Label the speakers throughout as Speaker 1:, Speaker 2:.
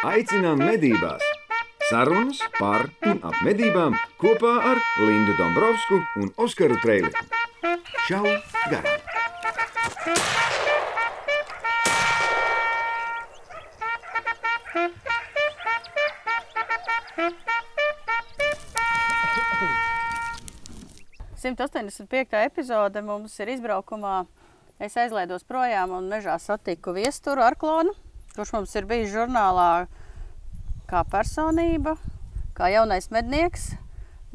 Speaker 1: Aicinām medībās! Sarunas par un ap medībām kopā ar Lindu Dombrovskiju un Oskaru Trēliņu. Čau! Garām!
Speaker 2: Simt 85. epizode mums ir izbraukumā. Es aizlaidos projām un mežā satiku viesturu Arklonu, kurš mums ir bijis žurnālā kā personība, kā jaunais mednieks.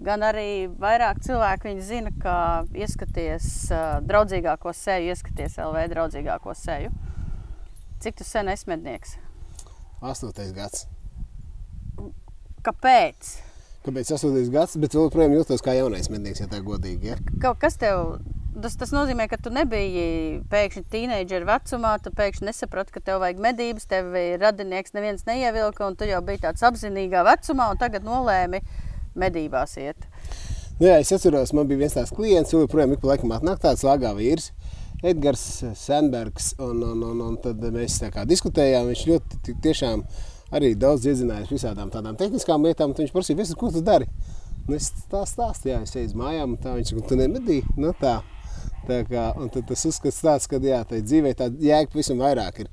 Speaker 2: Gan arī vairāk cilvēku viņu zina, kā ieskaties uh, draudzīgāko seju, ieskaties LV draudzīgāko seju. Cik tu sen esi mednieks?
Speaker 3: Astotais gads.
Speaker 2: Kāpēc?
Speaker 3: Kāpēc astotais gads, bet joprojām jūtos kā jaunais mednieks, ja tā godīgi. Ja?
Speaker 2: Kaut kas tev, tas, tas nozīmē, ka tu nebiji pēkšņi tīneidžera vecumā, tu pēkšņi nesaprati, ka tev vajag medības, tev radinieks neviens neievilka, un tu jau biji tāds apzinīgā vecumā, un tagad nolēmi medībās iet.
Speaker 3: Nu, jā, es atceros, man bija viens tāds klients, kurš joprojām ik pa laikam atnāk tāds lāgā vīrs. Edgars Sandbergs, un, un, un, un tad mēs tā kā diskutējām. Viņš ļoti tiešām arī daudz iezinājās visādām tādām tehniskām lietām. Viņš prasīja, ko tu dari? Nu, es tā stāstīju, jā, es eju uz mājām, tā viņš saka, tu nemedīji? Nu, tā. Kā, tas uzskats tāds, ka jā, tā dzīvē tā jēga pavisam vairāk ir.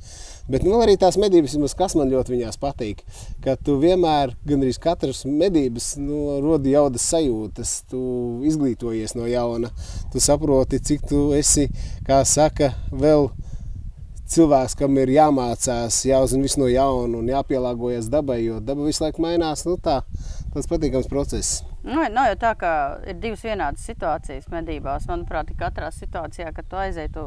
Speaker 3: Bet nu, arī tās medības, kas man ļoti viņās patīk, ka tu vienmēr, gandrīz katras medības, nu, rodi jaudas sajūtas, tu izglītojies no jauna, tu saproti, cik tu esi, kā saka, vēl cilvēks, kam ir jāmācās, jāuzzina viss no jauna un jāpielāgojas dabai, jo daba visu laiku mainās. Nu, tā, tas patīkams process.
Speaker 2: Nu, nav jau tā, ka ir divas vienādas situācijas medībās. Manuprāt, katrā situācijā, kad tu aizej, tu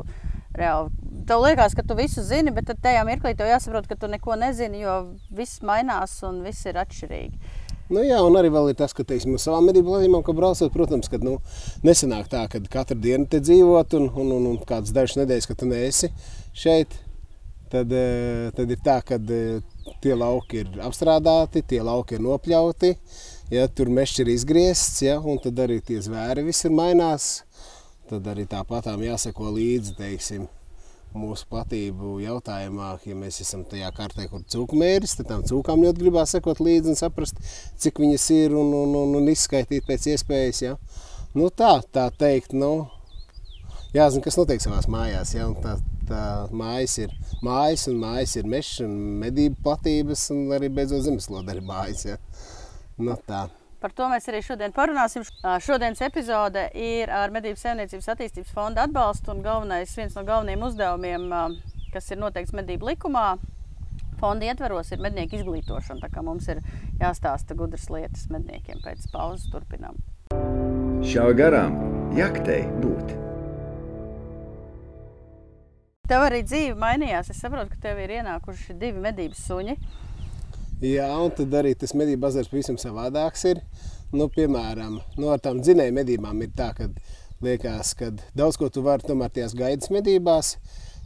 Speaker 2: reāli. Tev liekas, ka tu visu zini, bet tajā mirklī tev jāsaprot, ka tu neko nezini, jo viss mainās un viss ir atšķirīgi.
Speaker 3: Nu, jā, un arī ir tas, ka teiksim, savā medību plūmā, ka braucot, protams, ka nu, nesenāk tā, ka katru dienu te dzīvot, un, un, un, un kādas dažas nedēļas, ka tu neesi šeit. Tad, tad ir tā, ka tie lauki ir apstrādāti, tie lauki ir nopļauti, ja, tur mežs ir izgriezts, ja, un tad arī tie zvēri viss ir mainās. Tad arī tāpatām jāseko līdzi, teiksim, mūsu platību jautājumā, ja mēs esam tajā kārtē, kur cūku mēris, tad tām cūkām ļoti gribās sekot līdzi un saprast, cik viņas ir un, un, un, un izskaitīt pēc iespējas. Ja. Nu, tā, tā teikt, nu, jāzina, kas notiek savās mājās. Ja, tā, tā mājas ir mājas un mājas ir mežs un medību platības un arī beidzot zemeslode arī mājas. Ja. Nu, tā.
Speaker 2: Par to mēs arī šodien parunāsim. Šodienas epizode ir ar Medību saimniecības attīstības fonda atbalstu un galvenais, viens no galvenajiem uzdevumiem, kas ir noteikts medību likumā. Fonda ietveros ir mednieku izglītošana, tā kā mums ir jāstāsta gudras lietas medniekiem. Pēc pauzes turpinām.
Speaker 1: Šādi garām jaktei būt.
Speaker 2: Tev arī dzīve mainījās. Es saprotu, ka tev ir ienākuši divi medības suņi.
Speaker 3: Jā, un tad arī tas medību bazars pavisam savādāks ir. Nu, piemēram, nu, ar tām dzinēju medībām ir tā, ka liekas, ka daudz ko tu vari tomēr tajās gaidas medībās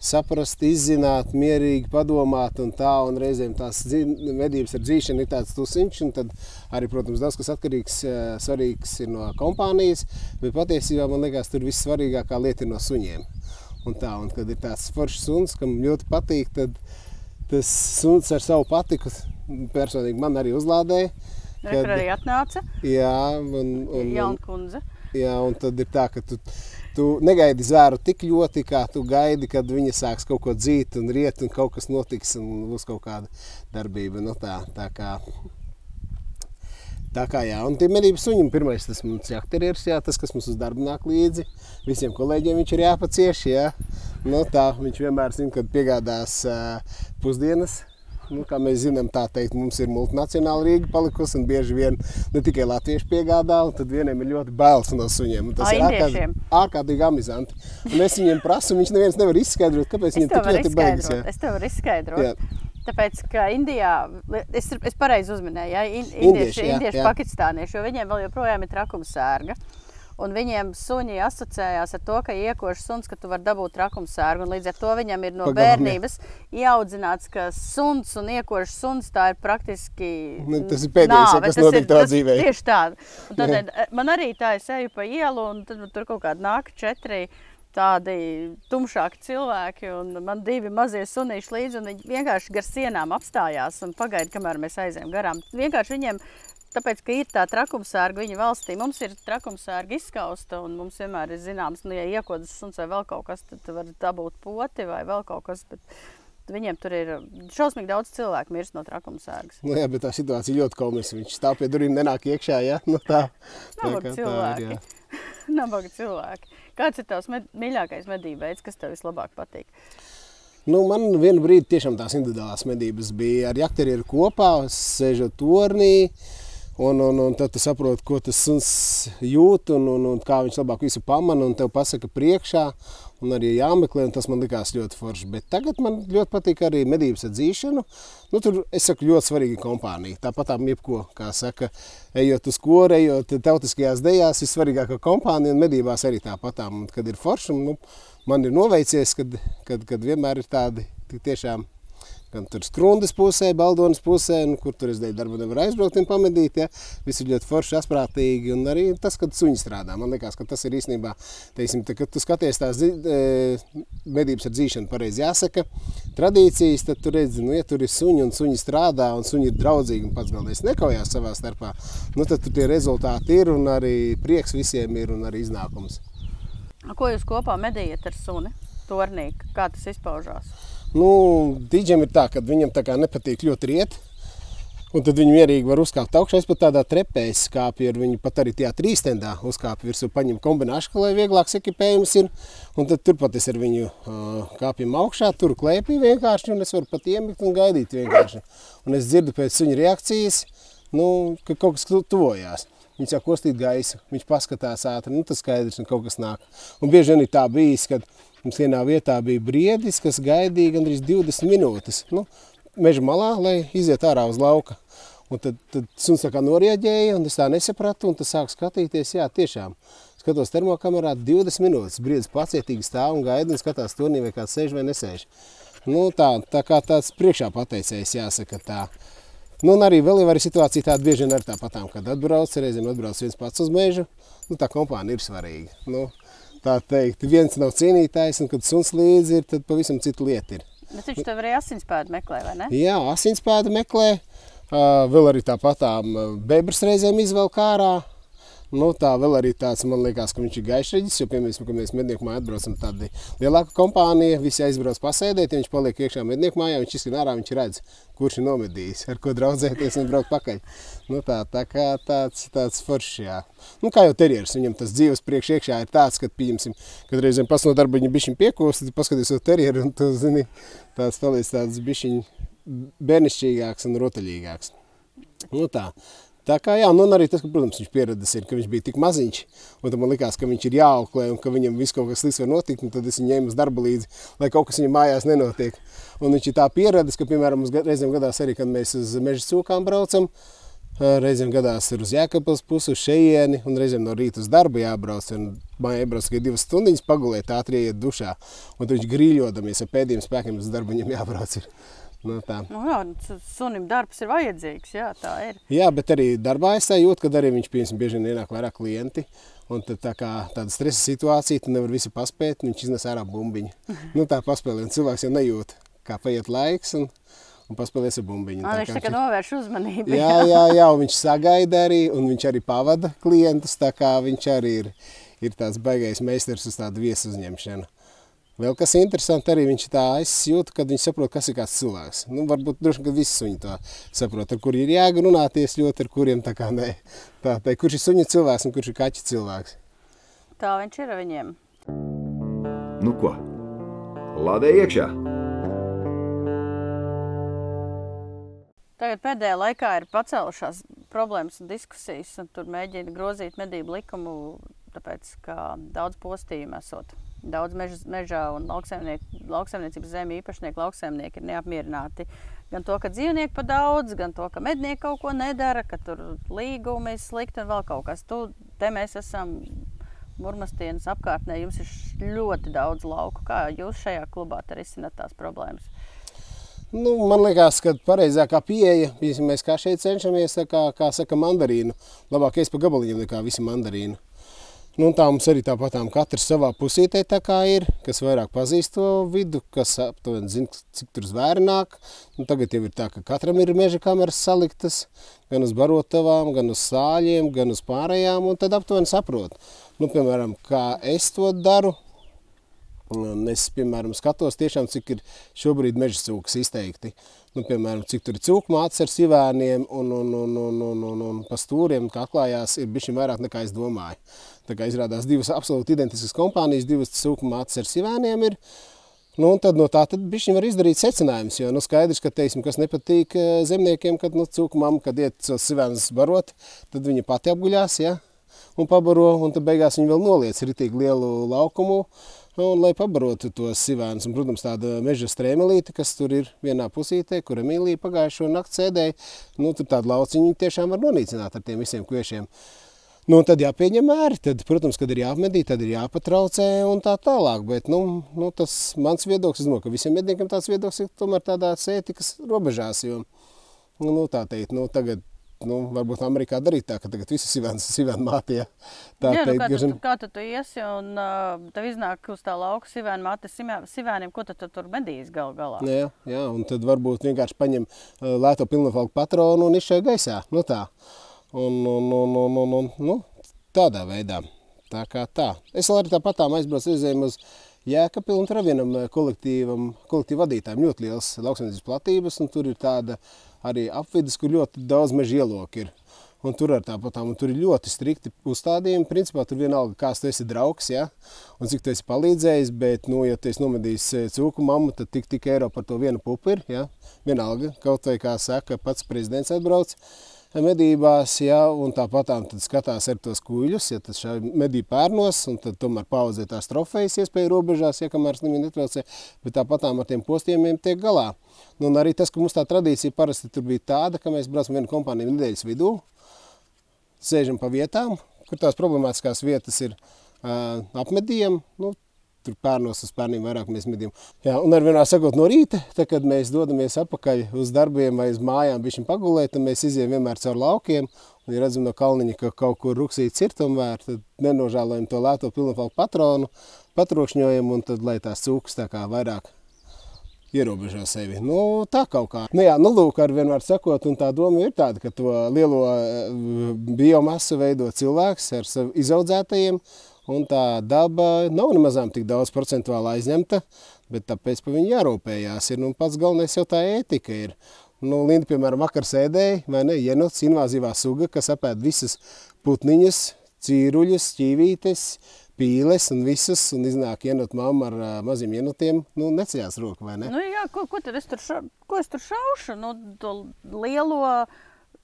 Speaker 3: saprast, izzināt, mierīgi padomāt un tā, un reizēm tās medības ar dzīšanu ir tāds tusiņš, un tad arī, protams, daudz kas atkarīgs, svarīgs ir no kompānijas, bet patiesībā man liekas, tur viss svarīgākā lieta ir no suņiem. Un tā, un kad ir tāds foršs suns, kam ļoti patīk, tad tas suns ar savu patiku personīgi man arī uzlādēja.
Speaker 2: Kad, Tur arī atnāca.
Speaker 3: Jā, un, un,
Speaker 2: Jauna kundze.
Speaker 3: Jā, un tad ir tā, ka tu, tu negaidi zvēru tik ļoti, kā tu gaidi, kad viņa sāks kaut ko dzīt un riet, un kaut kas notiks, un būs kaut kāda darbība. Nu, tā, tā kā, tā kā jā, un tie medības suņi, pirmais tas mums jakterieris, jā, tas, kas mums uz darbu nāk līdzi. Visiem kolēģiem viņš ir jāpacieš, jā. Nu, tā, viņš vienmēr zina, kad piegādās uh, pusdienas Nu, kā mēs zinām, tā teikt, mums ir multinacionāla Rīga palikusi un bieži vien ne tikai latvieši piegādā, un tad vieniem ir ļoti bailes no suņiem. Tas
Speaker 2: A,
Speaker 3: ir ārkārtīgi, ārkārtīgi amizanti. Un es viņiem prasu, viņš neviens nevar izskaidrot, kāpēc viņiem tik ļoti baigas.
Speaker 2: Es tev varu izskaidrot. Jā. Tāpēc, ka Indijā, es, es pareizi uzminēju, ja, indieši, indieši, jā, indieši jā. pakistānieši, jo viņiem vēl joprojām ir trakuma sērga. Un viņiem suņi asociējās ar to, ka iekošs suns, ka tu vari dabūt trakuma sērgu. Līdz ar to viņam ir no Pagalam, bērnības ieaudzināts, ka suns un iekošs suns tā ir praktiski.
Speaker 3: Nu, tas ir pēdējais, nāve, kas notika tavā dzīvē.
Speaker 2: Tieši tā. Tad, man arī tā, es eju pa ielu un tad tur kaut kādi nāk četri tādi tumšāki cilvēki, un man divi mazie sunīši līdzi, un viņi vienkārši gar sienām apstājās un pagaida, kamēr mēs aizējām garām. Vienkārši viņiem, tāpēc, ka ir tā trakumsērga viņa valstī, mums ir trakumsērga izskausta, un mums vienmēr ir zināms, nu, ja iekodas suns vai vēl kaut kas, tad var dabūt poti vai vēl kaut kas, bet Viņiem tur ir šausmīgi daudz cilvēku mirst no trakumsērgas.
Speaker 3: Nu, jā, bet tā situācija ļoti komiska. Viņš stāv pie durvīm, nenāk iekšā. Ja? Nu, tā
Speaker 2: Nabaga cilvēki. Nabaga cilvēki. Kāds ir tavs med mīļākais medību veids, kas tev vislabāk patīk?
Speaker 3: Nu, man vienu brīdi tiešām tās individuālās medības bija ar jakterieru kopā, sēžot tornī. Un, un, un tad tu saproti, ko tas suns jūt un, un, un kā viņš labāk visu pamana un tev pasaka priekšā. Un arī jāmeklē, un tas man likās ļoti forši. Bet tagad man ļoti patīk arī medības atzīšana. Nu, tur es saku, ļoti svarīga kompānija. Tāpat tā jebko, kā saka, ejot uz koru, ejot tautiskajās dejās, ir svarīgākā kompānija un medībās arī tāpat. Kad ir forši, un, nu, man ir noveicies, kad, kad, kad vienmēr ir tādi tiešām gan tur skrundas pusē, baldonas pusē, nu, kur tur es dēļ darba nevaru aizbraukt un pamedīt. Ja? Viss ir ļoti forši, asprātīgi. Un arī tas, kad suņi strādā. Man liekas, ka tas ir īstenībā, teiksim, tā, kad tu skaties tās e, medības ar dzīšanu, pareizi jāsaka, tradīcijas, tad tu redzi, nu, ja tur ir suņi un suņi strādā un suņi ir draudzīgi un pats galvenais nekaujās savā starpā, nu, tad tur tie rezultāti ir un arī prieks visiem ir un arī iznākums.
Speaker 2: Ko jūs kopā medījat ar suni? Tornī, kā tas izpaužās?
Speaker 3: Nu, Dīdžiem ir tā, ka viņam tā kā nepatīk ļoti riet. Un tad viņi mierīgi var uzkāpt augšā. Es pat tādā trepē skāpju ar viņu, pat arī tajā trīstendā uzkāpju virsū, paņem kombināšu, lai vieglāks ekipējums ir. Un tad turpat es ar viņu uh, kāpjam augšā, tur klēpī vienkārši, un es varu pat iemigt un gaidīt vienkārši. Un es dzirdu pēc viņa reakcijas, nu, ka kaut kas tuvojās. Viņš jau kostīt gaisu, viņš paskatās ātri, nu tas skaidrs, un kaut kas nāk. Un bieži vien ir tā bijis, kad Mums vienā vietā bija briedis, kas gaidīja gandrīz 20 minūtes nu, meža malā, lai iziet ārā uz lauka. Un tad, tad suns kā norieģēja, un es tā nesapratu, un tas sāk skatīties, jā, tiešām. Skatos termokamerā 20 minūtes, briedis pacietīgi stāv un gaida, un skatās turnī, vai kāds sēž vai nesēž. Nu, tā, tā kā tāds priekšā pateicējs, jāsaka tā. Nu, un arī vēl ir situācija tāda bieži vien ar tāpatām, kad atbrauc, reizēm atbrauc viens pats uz mežu, nu, tā kompānija ir svarīga. Nu, tā teikt, viens nav cienītājs, un kad suns līdzi ir, tad pavisam cita lieta ir.
Speaker 2: Bet viņš tev arī asinspēdu meklē, vai ne?
Speaker 3: Jā, asinspēdu meklē. Vēl arī tāpatām bebras reizēm izvelk ārā. Nu, tā vēl arī tāds, man liekas, ka viņš ir gaišreģis, jo, piemēram, kad mēs mednieku mājā atbraucam, tāda lielāka kompānija, visi aizbrauc pasēdēt, ja viņš paliek iekšā mednieku mājā, viņš izskan ārā, viņš redz, kurš ir nomedījis, ar ko draudzēties un braukt pakaļ. Nu, tā, tā kā tāds, tāds foršs, jā. Nu, kā jau terjeris, viņam tas dzīves priekš iekšā ir tāds, kad, pieņemsim, kad reizēm pas no darba viņa bišķiņ piekos, tad paskaties uz terjeru un tu, zini, tās paliec tāds bišķiņ bērnišķīgāks un rotaļīgāks. Nu tā. Tā kā jā, nu, arī tas, ka, protams, viņš pieredzējis, ir, ka viņš bija tik maziņš, un man likās, ka viņš ir jāauklē un ka viņam viss kaut kas slikts var notikt, un tad es viņu ņēmu uz darba līdzi, lai kaut kas viņam mājās nenotiek. Un viņš ir tā pieredzējis, ka, piemēram, mums reizēm gadās arī, kad mēs uz meža cūkām braucam, reizēm gadās ir uz Jēkabpils pusi, uz šejieni, un reizēm no rīta uz darbu jābrauc, un mājā iebrauc tikai divas stundiņas pagulēt, ātri iet dušā, un tad viņš grīļodamies ar pēdējiem spēkiem uz darbu viņam jābrauc. Ir.
Speaker 2: Nu, tā. nu, jā, sunim darbs ir vajadzīgs. Jā, tā ir.
Speaker 3: Jā, bet arī darbā es jūtu, ka arī viņš piemēram, bieži vien ienāk vairāk klienti. Un tad, tā kā tāda stresa situācija, tu nevari visu paspēt, viņš iznes ārā bumbiņu. nu, tā paspēlē, un cilvēks jau nejūt, kā paiet laiks. Un, un paspēlēs ar bumbiņu.
Speaker 2: Tā, viņš tā kā novērš uzmanību.
Speaker 3: Jā, jā, jā, un viņš sagaida arī, un viņš arī pavada klientus, tā kā viņš arī ir, ir tāds baigais meistars uz tādu viesu uzņemšanu. Vēl kas interesanti, arī viņš tā aizjūta, kad viņš saprot, kas ir kāds cilvēks. Nu, varbūt droši, ka visi suņi to saprot, ar kuriem ir jēga runāties ļoti, ar kuriem tā kā nē. Tā, tā, kurš ir suņa cilvēks un kurš ir kaķa cilvēks.
Speaker 2: Tā viņš ir ar viņiem.
Speaker 1: Nu ko, lādē iekšā!
Speaker 2: Tagad pēdējā laikā ir pacēlušās problēmas un diskusijas, un tur mēģina grozīt medību likumu, tāpēc, ka daudz postījumu esot daudz meža, mežā un lauksaimniecības zemju īpašnieki, lauksaimnieki ir neapmierināti. Gan to, ka dzīvnieki pa daudz, gan to, ka mednieki kaut ko nedara, ka tur līgumi ir slikti un vēl kaut kas. Tu, te mēs esam Murmastienas apkārtnē, jums ir ļoti daudz lauku. Kā jūs šajā klubā risināt tās problēmas?
Speaker 3: Nu, man liekas, ka pareizākā pieeja, mēs kā šeit cenšamies, kā, kā saka, mandarīnu. Labāk es pa gabaliņiem nekā visi mandarīnu. Nu, tā mums arī tāpatām katrs savā pusītē tā kā ir, kas vairāk pazīst to vidu, kas aptuveni zina, cik tur zvēri nāk. Nu, tagad jau ir tā, ka katram ir meža kameras saliktas, gan uz barotavām, gan uz sāļiem, gan uz pārējām, un tad aptuveni saprot. Nu, piemēram, kā es to daru, Un es, piemēram, skatos, tiešām, cik ir šobrīd meža cūkas izteikti. Nu, piemēram, cik tur ir cūku mātes ar sivēniem un, un, un, un, un, un, un pa stūriem, kā atklājās, ir bišķi vairāk nekā es domāju. Tā kā izrādās divas absolūti identiskas kompānijas, divas cūku mātes ar sivēniem ir. Nu, tad no tā tad bišķi var izdarīt secinājums, jo nu, skaidrs, ka, teiksim, kas nepatīk zemniekiem, kad nu, cūku mamma, kad iet savus sivēnus barot, tad viņa pati apguļās, ja, un pabaro, un tad beigās viņa vēl noliec ritīgi lielu laukumu, Nu, lai pabarotu tos sivēnus, un, protams, tāda meža strēmelīte, kas tur ir vienā pusītē, kur Emīlija pagājušo nakti sēdēja, nu, tur tādu lauciņu tiešām var nonīcināt ar tiem visiem kviešiem. Nu, tad jāpieņem mēri, tad, protams, kad ir jāapmedī, tad ir jāpatraucē un tā tālāk, bet, nu, nu tas mans viedoklis, domāju, ka visiem medniekiem tāds viedoklis ir tomēr tādā ētikas robežās, jo, nu, tā teikt, nu, tagad nu, varbūt Amerikā darīt tā, ka tagad viss ir sivēna māte. Ja? Tā
Speaker 2: Jā, nu,
Speaker 3: teikt,
Speaker 2: kā,
Speaker 3: gažam...
Speaker 2: tu, kā tu, tu iesi un uh, tev iznāk uz tā lauka sivēna māte sivēniem, ko tad tu tur medīs gal galā?
Speaker 3: Jā, jā, un tad varbūt vienkārši paņem uh, lēto pilnafalku patronu un izšai gaisā. Nu tā. Un, un, un, un, un, un, nu, tādā veidā. Tā kā tā. Es arī tāpatām aizbraucu aizējiem uz Jēkabili, un tur vienam kolektīvam, kolektīvu vadītājiem ļoti liels lauksaimniecības platības, un tur ir tāda arī apvidus, kur ļoti daudz meža ieloku ir. Un tur ir tāpat, un tur ir ļoti strikti uzstādījumi. Principā tur vienalga, kāds tu esi draugs, ja? un cik tu esi palīdzējis, bet, nu, ja tu esi nomedījis eh, cūku mammu, tad tik, tik eiro par to vienu pupi ir, ja? vienalga, kaut vai, kā saka, pats prezidents atbrauc medībās, ja, un tāpat tad skatās ar tos kuģus, ja tas šai medību pērnos, un tad tomēr paudzē tās trofejas iespēja robežās, ja kamēr viņi netraucē, bet tāpat ar tiem postījumiem tiek galā. Nu, un arī tas, ka mums tā tradīcija parasti tur bija tāda, ka mēs braucam vienu kompāniju nedēļas vidū, sēžam pa vietām, kur tās problemātiskās vietas ir uh, apmedījumi, nu, tur pērnos uz pērniem vairāk mēs medījām. Jā, un ar vienā sakot no rīta, tad, kad mēs dodamies apakaļ uz darbiem vai uz mājām bišķiņ pagulēt, tad mēs iziem vienmēr caur laukiem, un ja redzam no kalniņa, ka kaut kur ruksīts ir tomēr, tad nenožālojam to lēto pilnafalku patronu, patrokšņojam, un tad, lai tās cūkas tā kā vairāk ierobežo sevi. Nu, tā kaut kā. Nu, jā, nu, lūk, ar vienmēr sakot, un tā doma ir tāda, ka to lielo eh, biomasu veido cilvēks ar savu izaudzētajiem, un tā daba nav nemazām tik daudz procentuāli aizņemta, bet tāpēc par viņu jārūpējās. Ir, nu, pats galvenais jau tā ētika ir. Nu, Linda, piemēram, vakar sēdēja, vai ne, jenots invazīvā suga, kas apēd visas putniņas, cīruļas, ķīvītes, pīles un visas, un iznāk jenot mamma ar uh, maziem jenotiem, nu, neceļās roku, vai ne?
Speaker 2: Nu, jā, ko, ko tad es tur, ša, ko es tur šaušu? Nu, to lielo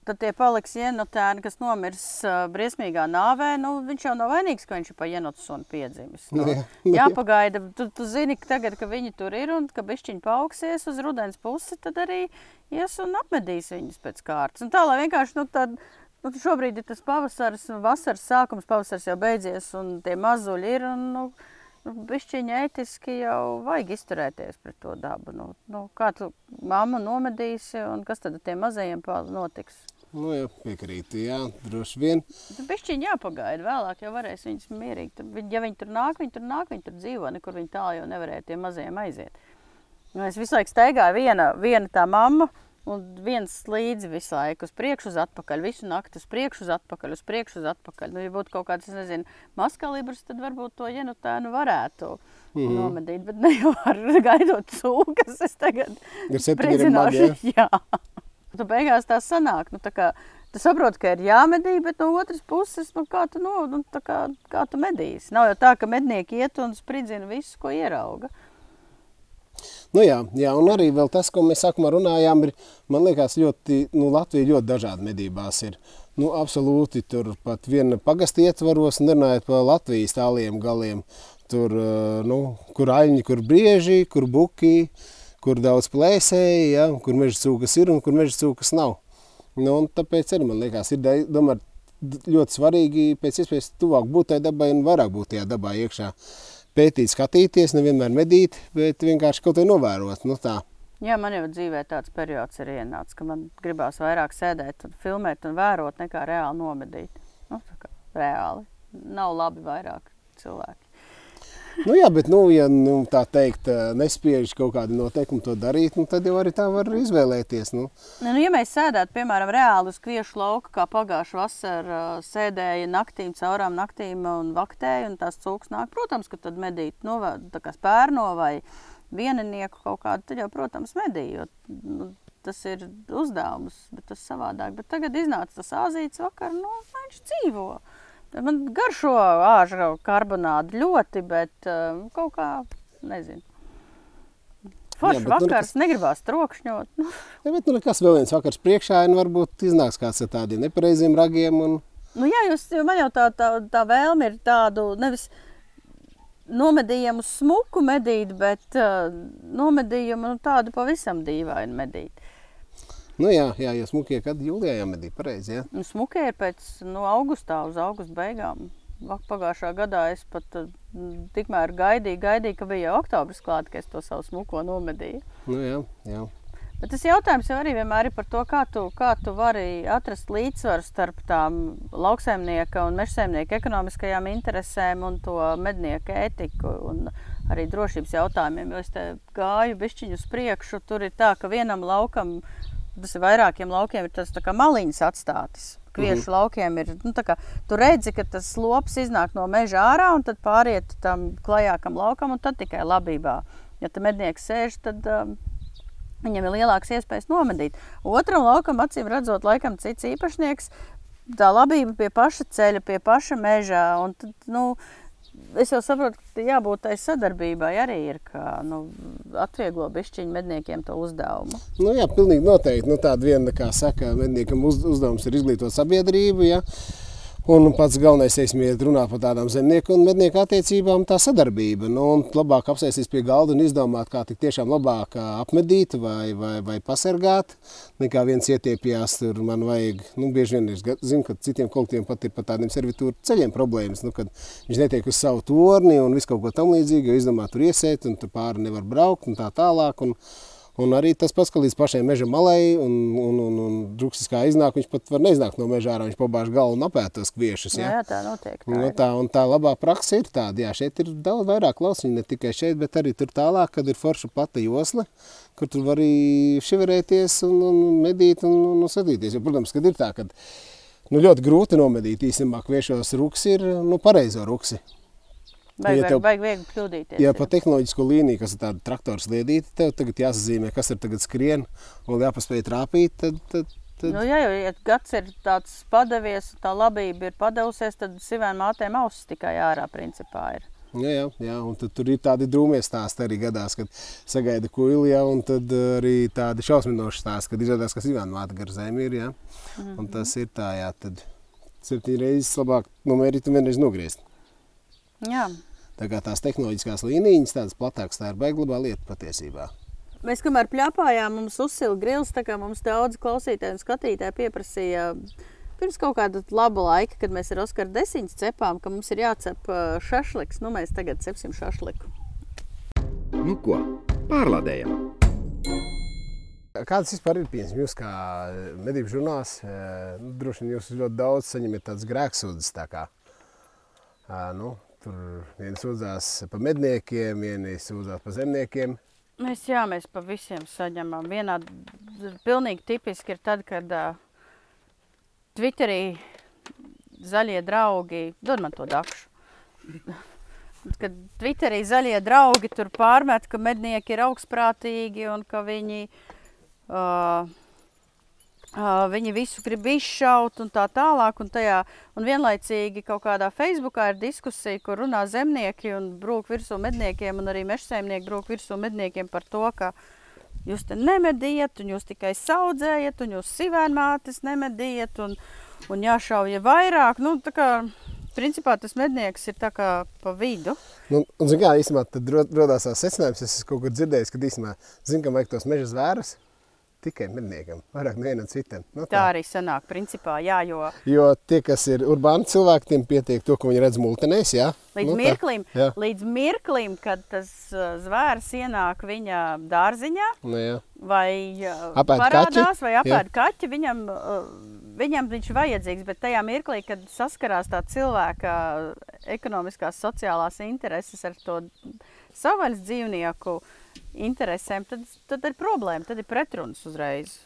Speaker 2: tad tie paliks jenotēni, kas nomirs uh, briesmīgā nāvē, nu, viņš jau nav vainīgs, ka viņš ir pa jenotsuonu piedzimis. Nu, jā, jāpagaida, tu, tu zini, ka tagad, ka viņi tur ir un ka bišķiņi paaugsies uz rudens pusi, tad arī ies un apmedīs viņus pēc kārtas. Un tā, lai vienkārši, nu, tad, nu, šobrīd ir tas pavasaris, vasaras sākums, pavasaris jau beidzies un tie mazuļi ir, un, nu, nu, bišķiņi ētiski jau vajag izturēties pret to dabu. Nu, nu, kā tu mammu nomedīsi un kas tad ar tiem mazajiem notiks?
Speaker 3: Nu, jā, piekrītu, jā, droši vien.
Speaker 2: Tur bišķiņ jāpagaida, vēlāk jau varēs viņas mierīgi. Tur, ja viņi tur nāk, viņi tur nāk, viņi tur dzīvo, nekur viņi tālu jau nevarēja tiem mazajiem aiziet. Un es visu laiku staigāju viena, viena tā mamma, un viens līdzi visu laiku uz priekšu, uz atpakaļ, visu nakti uz priekšu, uz atpakaļ, uz priekšu, uz atpakaļ. Nu, ja būtu kaut kāds, nezinu, maskalibrs, tad varbūt to jenotēnu varētu mm -hmm. nomedīt, bet ne jau ar gaidot cūkas, es tagad
Speaker 3: Ir septiņiem magi,
Speaker 2: jā. Tu beigās tā sanāk, nu tā kā, tu saproti, ka ir jāmedī, bet no otras puses, nu kā tu, nu, tā kā, kā tu medīsi. Nav jau tā, ka mednieki iet un spridzina visu, ko ierauga.
Speaker 3: Nu jā, jā, un arī tas, ko mēs sākumā runājām, ir, man liekas, ļoti, nu, Latvija ļoti dažādi medībās ir. Nu, absolūti, tur pat viena pagasta ietvaros, nerunājot par Latvijas tāliem galiem, tur, nu, kur aļņi, kur brieži, kur buki, uh, kur daudz plēsēji, ja, kur meža cūkas ir un kur meža cūkas nav. Nu, tāpēc arī man liekas, ir domār, ļoti svarīgi pēc iespējas tuvāk būt tai dabai un vairāk būt tajā dabā iekšā. Pētīt, skatīties, nevienmēr medīt, bet vienkārši kaut ko novērot. Nu, tā.
Speaker 2: Jā, man jau dzīvē tāds periods ir ienācis, ka man gribās vairāk sēdēt un filmēt un vērot nekā reāli nomedīt. Nu, reāli nav labi vairāk cilvēki.
Speaker 3: Nu, jā, bet, nu, ja nu, tā teikt, eh, nespiež kaut kādi noteikumi to darīt, nu, tad jau arī tā var izvēlēties. Nu.
Speaker 2: Nu, nu, ja mēs sēdētu, piemēram, reāli uz kviešu lauka, kā pagājušā vasarā sēdēja naktīm, caurām naktīm un vaktēja, un tās cūks nāk, protams, ka tad medīt no, tā kā spērno vai vieninieku kaut kādu, tad jau, protams, medī, jo nu, tas ir uzdevums, bet tas savādāk. Bet tagad iznāca tas āzīts vakar, nu, viņš dzīvo. Man garšo āža karbonādu ļoti, bet uh, kaut kā, nezinu. Foršs
Speaker 3: Jā, nu
Speaker 2: vakars,
Speaker 3: nekas-
Speaker 2: negribās trokšņot.
Speaker 3: Ja, bet, nu, nekas vēl viens vakars priekšā, un varbūt iznāks kāds ar tādiem nepareiziem ragiem. Un...
Speaker 2: Nu, jā, jūs, man jau tā, tā, tā vēlme ir tādu nevis nomedījumu smuku medīt, bet uh, nomedījumu nu, tādu pavisam dīvainu medīt.
Speaker 3: Nu, jā, jā, jo smukie, kad jūlijā jāmedī pareizi. Ja?
Speaker 2: Nu, smukie ir pēc no augustā uz augusta beigām. Pagājušā gadā es pat uh, tikmēr gaidīju, gaidīju, ka bija jau oktobris klāt, ka es to savu smuko nomedīju.
Speaker 3: Nu, jā, jā.
Speaker 2: Bet tas jautājums jau arī vienmēr ir par to, kā tu, kā tu vari atrast līdzsvaru starp tām lauksaimnieka un mežsaimnieka ekonomiskajām interesēm un to mednieku ētiku un arī drošības jautājumiem. Jo es te gāju bišķiņu uz priekšu, tur ir tā, ka vienam laukam, tas ir vairākiem laukiem, ir tas kā maliņas atstātas. Kviešu laukiem ir, nu, kā tu redzi, ka tas lops iznāk no meža ārā un tad pāriet tam klajākam laukam un tad tikai labībā. Ja te mednieks sēž, tad um, Viņam ir lielāks iespējas nomedīt. Otram laukam, acīm redzot, laikam cits īpašnieks. Tā labība pie paša ceļa, pie paša mežā. Un tad, nu, es jau saprotu, ka jābūt tai sadarbībai arī ir, ka nu, atvieglo bišķiņu medniekiem to uzdevumu.
Speaker 3: Nu, jā, pilnīgi noteikti. Nu, tāda viena, kā saka, medniekam uz, uzdevums ir izglītot sabiedrību. Ja? Un pats galvenais, teiksim, ir runāt par tādām zemnieku un mednieku attiecībām, tā sadarbība. Nu, un labāk apsēsties pie galda un izdomāt, kā tik tiešām labāk apmedīt vai, vai, vai pasargāt, nekā viens ietiepjās, tur man vajag, nu, bieži vien es zinu, ka citiem kolektīviem pat ir par tādiem servitūru ceļiem problēmas, nu, kad viņš netiek uz savu torni un visu kaut ko tam līdzīgu, jo izdomā tur iesēt un tur pāri nevar braukt un tā tālāk. Un, Un arī tas pats, ka līdz pašai meža malai, un, un, un, un druksis kā iznāk, viņš pat var neiznākt no meža ārā, viņš pabāž galvu un apēd tos kviešus.
Speaker 2: Jā,
Speaker 3: Ja?
Speaker 2: jā, tā notiek. Tā
Speaker 3: Nu,
Speaker 2: ir.
Speaker 3: tā, un tā labā praksa ir tāda, jā, šeit ir daudz vairāk lauciņu, ne tikai šeit, bet arī tur tālāk, kad ir forša plata josla, kur tur var arī šiverēties un, un medīt un, un, un sadīties. Jo, protams, kad ir tā, ka nu, ļoti grūti nomedīt īstenībā kviešos ruks ir nu, pareizo ruksi.
Speaker 2: Vajag,
Speaker 3: ja tev-
Speaker 2: vajag viegli kļūdīties.
Speaker 3: Jā. pa tehnoloģisko līniju, kas ir tāda traktora sliedīte, tev tagad jāsazīmē, kas ir tagad skrien, un jāpaspēj trāpīt, tad, tad, tad
Speaker 2: Nu, jā, jo, ja gads ir tāds padevies, tā labība ir padevusies, tad sivēm mātēm ausis tikai ārā principā ir.
Speaker 3: Jā, jā, jā, un tad tur ir tādi drūmie stāsti arī gadās, kad sagaida jā, un tad uh, arī tādi šausminoši stāsti, kad izrādās, ka Ivāna māte gar zemi ir, jā. Un tas ir tā, jā, tad septiņas reizes labāk nomērīt un vienreiz nogriezt.
Speaker 2: Jā.
Speaker 3: Tā kā tās tehnoloģiskās līnijas, tādas platākas, tā ir baiglabā lieta patiesībā.
Speaker 2: Mēs kamēr pļāpājām, mums uzsila grils, tā kā mums daudz klausītāju un skatītāju pieprasīja pirms kaut kāda laba laika, kad mēs ar Oskaru Desiņu cepām, ka mums ir jācep šašliks. Nu, mēs tagad cepsim šašliku.
Speaker 1: Nu ko, pārlādējam!
Speaker 3: Kādas vispār ir pieņemas? Jūs kā medību žurnāls, nu, droši vien jūs ļoti daudz saņemat tādas grēksūdzes. Tā kā, nu, tur viens sūdzās par medniekiem, viens sūdzās par zemniekiem.
Speaker 2: Mēs, jā, mēs pa visiem saņemam. Vienā pilnīgi tipiski ir tad, kad uh, Twitterī zaļie draugi, dod man to dakšu. Kad Twitterī zaļie draugi tur pārmet, ka mednieki ir augstprātīgi un ka viņi, uh, viņi visu grib izšaut un tā tālāk. Un, tajā, un vienlaicīgi kaut kādā Facebookā ir diskusija, kur runā zemnieki un brūk virsū medniekiem, un arī mežsaimnieki brūk virsū medniekiem par to, ka jūs te nemediet, un jūs tikai saudzējat, un jūs sivēnmātes nemediet, un, un jāšauja vairāk. Nu, principā tas mednieks ir tā kā pa vidu.
Speaker 3: Nu, un, zin, kā, īstenībā, tad ro- rodās tās secinājums, es kaut kur dzirdējis, ka īstenībā, zin, kam vajag tos meža zvērus, tikai medniekam, vairāk nevienam citam. Nu,
Speaker 2: Tā arī sanāk, principā, jā, jo
Speaker 3: Jo tie, kas ir urbāni cilvēki, tiem pietiek to, ko viņi redz multenēs, jā.
Speaker 2: līdz,
Speaker 3: Nu,
Speaker 2: nu,
Speaker 3: tā,
Speaker 2: mirklim,
Speaker 3: jā.
Speaker 2: līdz mirklim, kad tas uh, zvērs ienāk viņa dārziņā,
Speaker 3: Nu, jā.
Speaker 2: vai uh,
Speaker 3: Apēd
Speaker 2: parādās,
Speaker 3: kaķi,
Speaker 2: vai
Speaker 3: jā.
Speaker 2: apēd kaķi, viņam uh, viņam viņš vajadzīgs, bet tajā mirklī, kad saskarās tā cilvēka ekonomiskās, sociālās intereses ar to savvaļas dzīvnieku interesēm, tad, tad ir problēma, tad ir pretrunas uzreiz.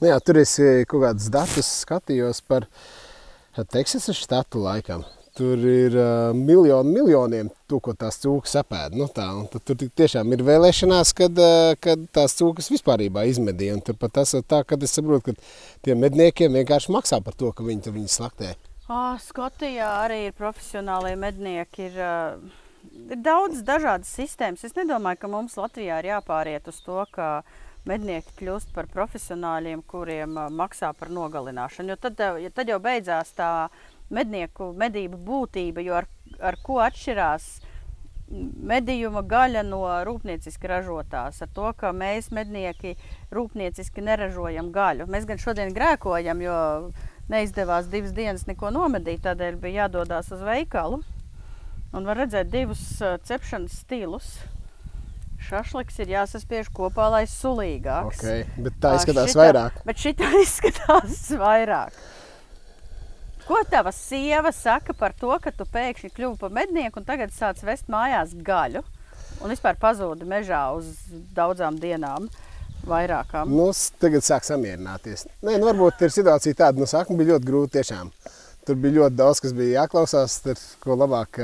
Speaker 3: Nu jā, tur es eh, kaut kādus datus skatījos par Teksasas štatu laikam. Tur ir uh, miljoni, miljoniem to, ko tās cūkas apēda. Nu, tā, tur tiešām ir vēlēšanās, kad, uh, kad tās cūkas vispār izmedīja. Tur pat tas ir tā, ka es saprotu, ka tiem medniekiem vienkārši maksā par to, ka viņi tur viņus slaktē.
Speaker 2: Oh, Skotijā arī ir profesionālie mednieki. Ir, uh, ir daudz dažādas sistēmas. Es nedomāju, ka mums Latvijā ir jāpāriet uz to, ka mednieki kļūst par profesionāļiem, kuriem maksā par nogalināšanu. Jo tad, uh, tad jau beidzās tā mednieku medību būtība, jo ar, ar ko atšķirās medījuma gaļa no rūpnieciski ražotās. Ar to, ka mēs mednieki rūpnieciski neražojam gaļu. Mēs gan šodien grēkojam, jo neizdevās divas dienas neko nomedīt, tādēļ bija jādodas uz veikalu. Un var redzēt divus cepšanas stilus. Šašliks ir jāsaspiež kopā, lai sulīgāks.
Speaker 3: Okay, bet tā izskatās šitā, vairāk.
Speaker 2: Bet šī tā izskatās vairāk. Ko tava sieva saka par to, ka tu pēkšņi kļuvi par mednieku un tagad sāc vest mājās gaļu un vispār pazūdi mežā uz daudzām dienām? Vairākām.
Speaker 3: Nu, tagad sāk samierināties. Nē, nu, varbūt ir situācija tāda, nu, sākumā bija ļoti grūti tiešām. Tur bija ļoti daudz, kas bija jāklausās, tur, ko labāk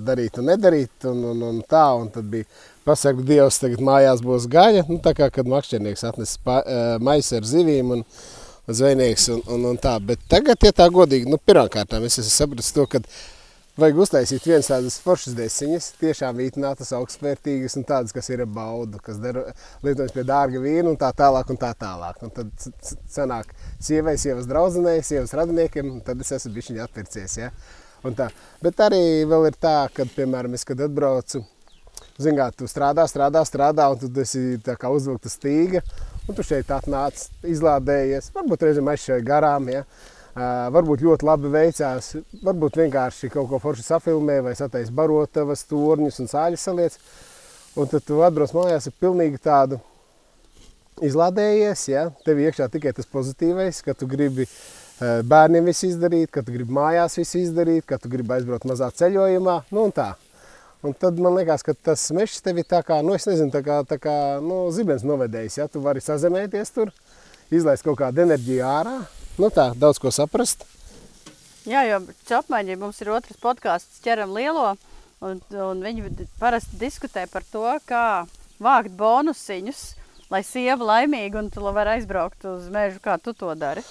Speaker 3: darīt un nedarīt. Un, un, un tā, un tad bija pasakot, Dievs, tagad mājās būs gaļa. Nu, tā kā kad makšķernieks atnes uh, maisu ar zivīm. Un, zvejnieks un, un, un tā. Bet tagad, ja tā godīgi, nu, pirmkārt, es esmu sapratis to, ka vajag uztaisīt vienas tādas foršas desiņas, tiešām vītinātas, augstvērtīgas un tādas, kas ir baudu, kas dara lietojas pie dārga vīna un tā tālāk un tā tālāk. Un tad sanāk sievai, sievas draudzenei, sievas radiniekiem, un tad es esmu bišķiņi atpircies, ja? Un tā. Bet arī vēl ir tā, kad, piemēram, es, kad atbraucu, zin kā, tu strādā, strādā, strādā, un tu esi uzvilkta stīga, Un tu šeit atnāc, izlādējies, varbūt reizēm aizšķēri garām. Ja? Varbūt ļoti labi veicās, varbūt vienkārši kaut ko forši safilmē vai sataisa barotavas, torņus un sāļus saliec. Un tad tu atbrauc mājās ar pilnīgi tādu izlādējies, ja? tev iekšā tikai tas pozitīvais, ka tu gribi bērniem visu izdarīt, ka tu gribi mājās visu izdarīt, ka tu gribi aizbraukt mazā ceļojumā, nu un tā. Un tad man liekas, ka tas mežs tev ir tā kā, nu, es nezinu, tā kā, tā kā nu, zibens novedējis. Ja? Tu vari sazemēties tur, izlaist kaut kādu enerģiju ārā. Nu tā, daudz ko saprast.
Speaker 2: Jā, jo apmaiņā mums ir otrs podkāsts ķeram lielo, un, un viņi parasti diskutē par to, kā vākt bonusiņus, lai sieva laimīga un tu var aizbraukt uz mežu, kā tu to dari.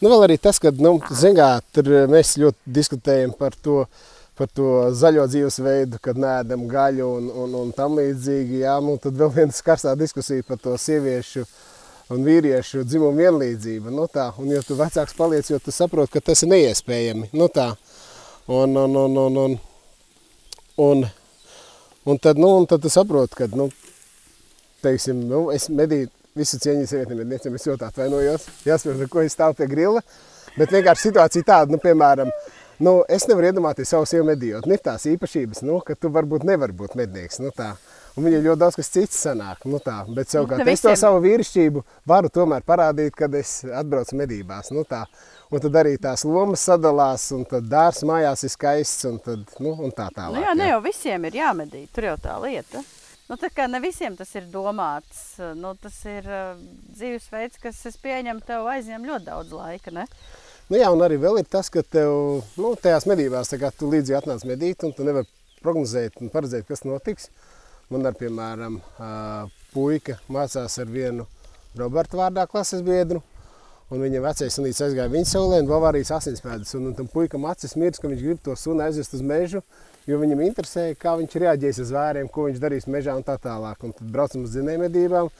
Speaker 3: Nu, vēl arī tas, ka, nu, zingā, tur mēs ļoti diskutējam par to, uh, par to zaļo dzīvesveidu, kad nēdam gaļu un, un, un tam līdzīgi. Jā, nu, tad vēl viena karstā diskusija par to sieviešu un vīriešu dzimumu vienlīdzību. Nu, tā. un, jo tu vecāks paliec, jo tu saproti, ka tas ir neiespējami. Nu, tā. un, un, un, un, un, un, un, tad, nu, un tad tu saproti, ka, nu, teiksim, nu, es medīju visu cieņu sievietēm, medniecēm, es ļoti atvainojos. Jāsaprot, ko es stāvu pie grila. Bet vienkārši situācija tāda, nu, piemēram, Nu, es nevaru iedomāties savu sievu medījot. Ir tās īpašības, nu, ka tu varbūt nevari būt mednieks. Nu, tā. Un viņai ļoti daudz kas cits sanāk. Nu, tā. Bet savukārt nu, es to savu vīrišķību varu tomēr parādīt, kad es atbraucu medībās. Nu, tā. Un tad arī tās lomas sadalās, un tad dārs mājās ir skaists, un, tad, nu, un tā tālāk.
Speaker 2: Nu, jā, ne jau visiem ir jāmedī, tur jau tā lieta. Nu, tā kā ne visiem tas ir domāts, nu, tas ir uh, dzīvesveids, kas, es pieņemu, tev aizņem ļoti daudz laika, ne?
Speaker 3: Nu, jā, un arī vēl ir tas, ka tev nu, tajās medībās kā, tu līdzi atnāc medīt, un tu nevari prognozēt un paredzēt, kas notiks. Man ar, piemēram, puika mācās ar vienu Roberta vārdā klases biedru, un viņa vecais sunīts aizgāja viņa saulē, un Bavārijas asinspēdas, un, un tam puikam acis mirs, ka viņš grib to suni aizvest uz mežu, jo viņam interesēja, kā viņš reaģēs uz vēriem, ko viņš darīs mežā un tā tālāk. Un tad braucam uz zinējumedībām,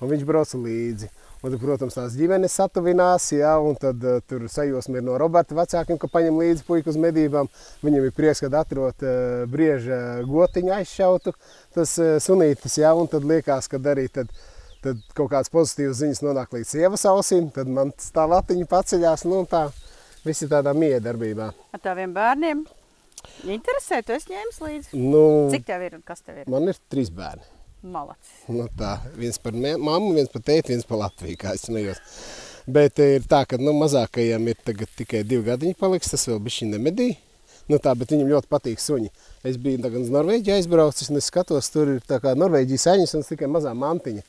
Speaker 3: un viņš brauca līdzi. Un, protams, tās ģimenes satuvinās, ja, un tad uh, tur sajūsma ir no Roberta vecākiem, ka paņem līdzi puiku uz medībām. Viņam ir prieks, kad atrot uh, brieža gotiņu aizšautu, tas uh, sunītis, ja, un tad liekas, ka arī tad, tad kaut kāds pozitīvs ziņas nonāk līdz sievas ausīm, tad man tā latiņa paceļās, nu tā, visi tādā miedarbībā.
Speaker 2: Ar taviem bērniem? Interesē, tu esi ņēmis līdzi?
Speaker 3: Nu,
Speaker 2: Cik tev ir un kas tev ir?
Speaker 3: Man ir trīs bērni.
Speaker 2: Malacis.
Speaker 3: Nu tā, viens par mammu, viens par tēti, viens par Latviju, kā es smējos. Bet eh, ir tā, ka nu, mazākajam ir tagad tikai divi gadiņi paliks, tas vēl bišķi nemedī. Nu tā, bet viņam ļoti patīk suņi. Es biju tagad uz Norvēģiju aizbraucis, un es skatos, tur ir tā kā Norvēģijas aņas un tikai mazā mantiņa.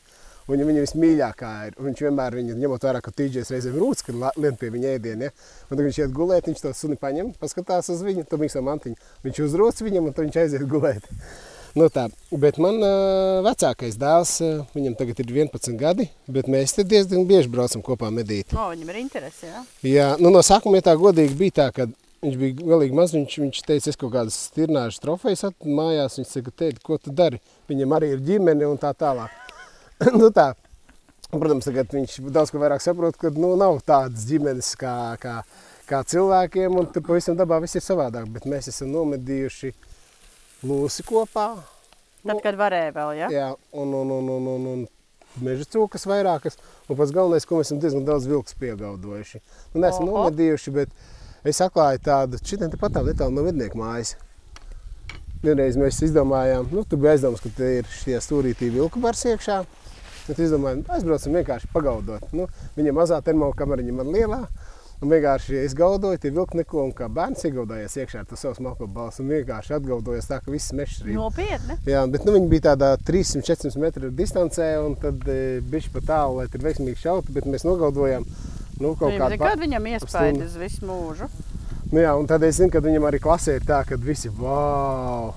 Speaker 3: Viņa, viņa vismīļākā ir. Un viņš vienmēr, viņa, ņemot vērā, ka tīģis reizēm rūc, kad lien pie viņa ēdiena. Ja? Un tad viņš iet gulēt, viņš to suni paņem, paskatās uz viņu, to mīksto mantiņu. Viņš uzrūc viņam, un tad viņš aiziet gulēt. Nu tā, bet man uh, vecākais dēls, uh, viņam tagad ir 11 gadi, bet mēs te diezgan bieži braucam kopā medīt.
Speaker 2: O, viņam ir interesi, jā.
Speaker 3: Jā, nu no sākuma, ja tā godīgi bija tā, ka viņš bija galīgi maz, viņš, viņš teica, es kaut kādas stirnāžas trofejas atvedu mājās, viņš saka, teikt, ko tu dari? Viņam arī ir ģimene un tā tālāk. nu tā, protams, tagad viņš daudz ko vairāk saprot, ka nu, nav tādas ģimenes kā, kā, kā cilvēkiem, un tur pavisam dabā viss ir savādāk, bet mēs esam nomedījuši lūsi kopā.
Speaker 2: Tad, kad varēja vēl, jā.
Speaker 3: Jā, un, un, un, un, un, un meža cūkas vairākas. Un pats galvenais, ko mēs esam diezgan daudz vilks piegaudojuši. Nu, neesam
Speaker 2: Oho.
Speaker 3: nomedījuši, bet es atklāju tādu, šitien te patām netālu no mednieku mājas. Vienreiz mēs izdomājām, nu, tur bija aizdoms, ka te ir šie stūrītī vilku bars iekšā. Tad izdomājām, aizbraucam vienkārši pagaudot. Nu, viņa mazā termokameriņa man lielā. Un vienkārši es gaudoju, tie vilki neko, un kā bērns iegaudājās iekšā ar to savu smalko balsu. Un vienkārši atgaudojos tā, ka viss mežs rīt.
Speaker 2: Nopietni.
Speaker 3: Jā, bet nu, viņi bija tādā 300-400 metru distancē, un tad e, bija pa tālu, lai tur veiksmīgi šautu. Bet mēs nogaudojām nu, kaut
Speaker 2: Viņam,
Speaker 3: kādu
Speaker 2: kad viņam iespēja uz visu mūžu.
Speaker 3: Nu, jā, un tad es zinu, ka viņam arī klasē ir tā, ka visi wow!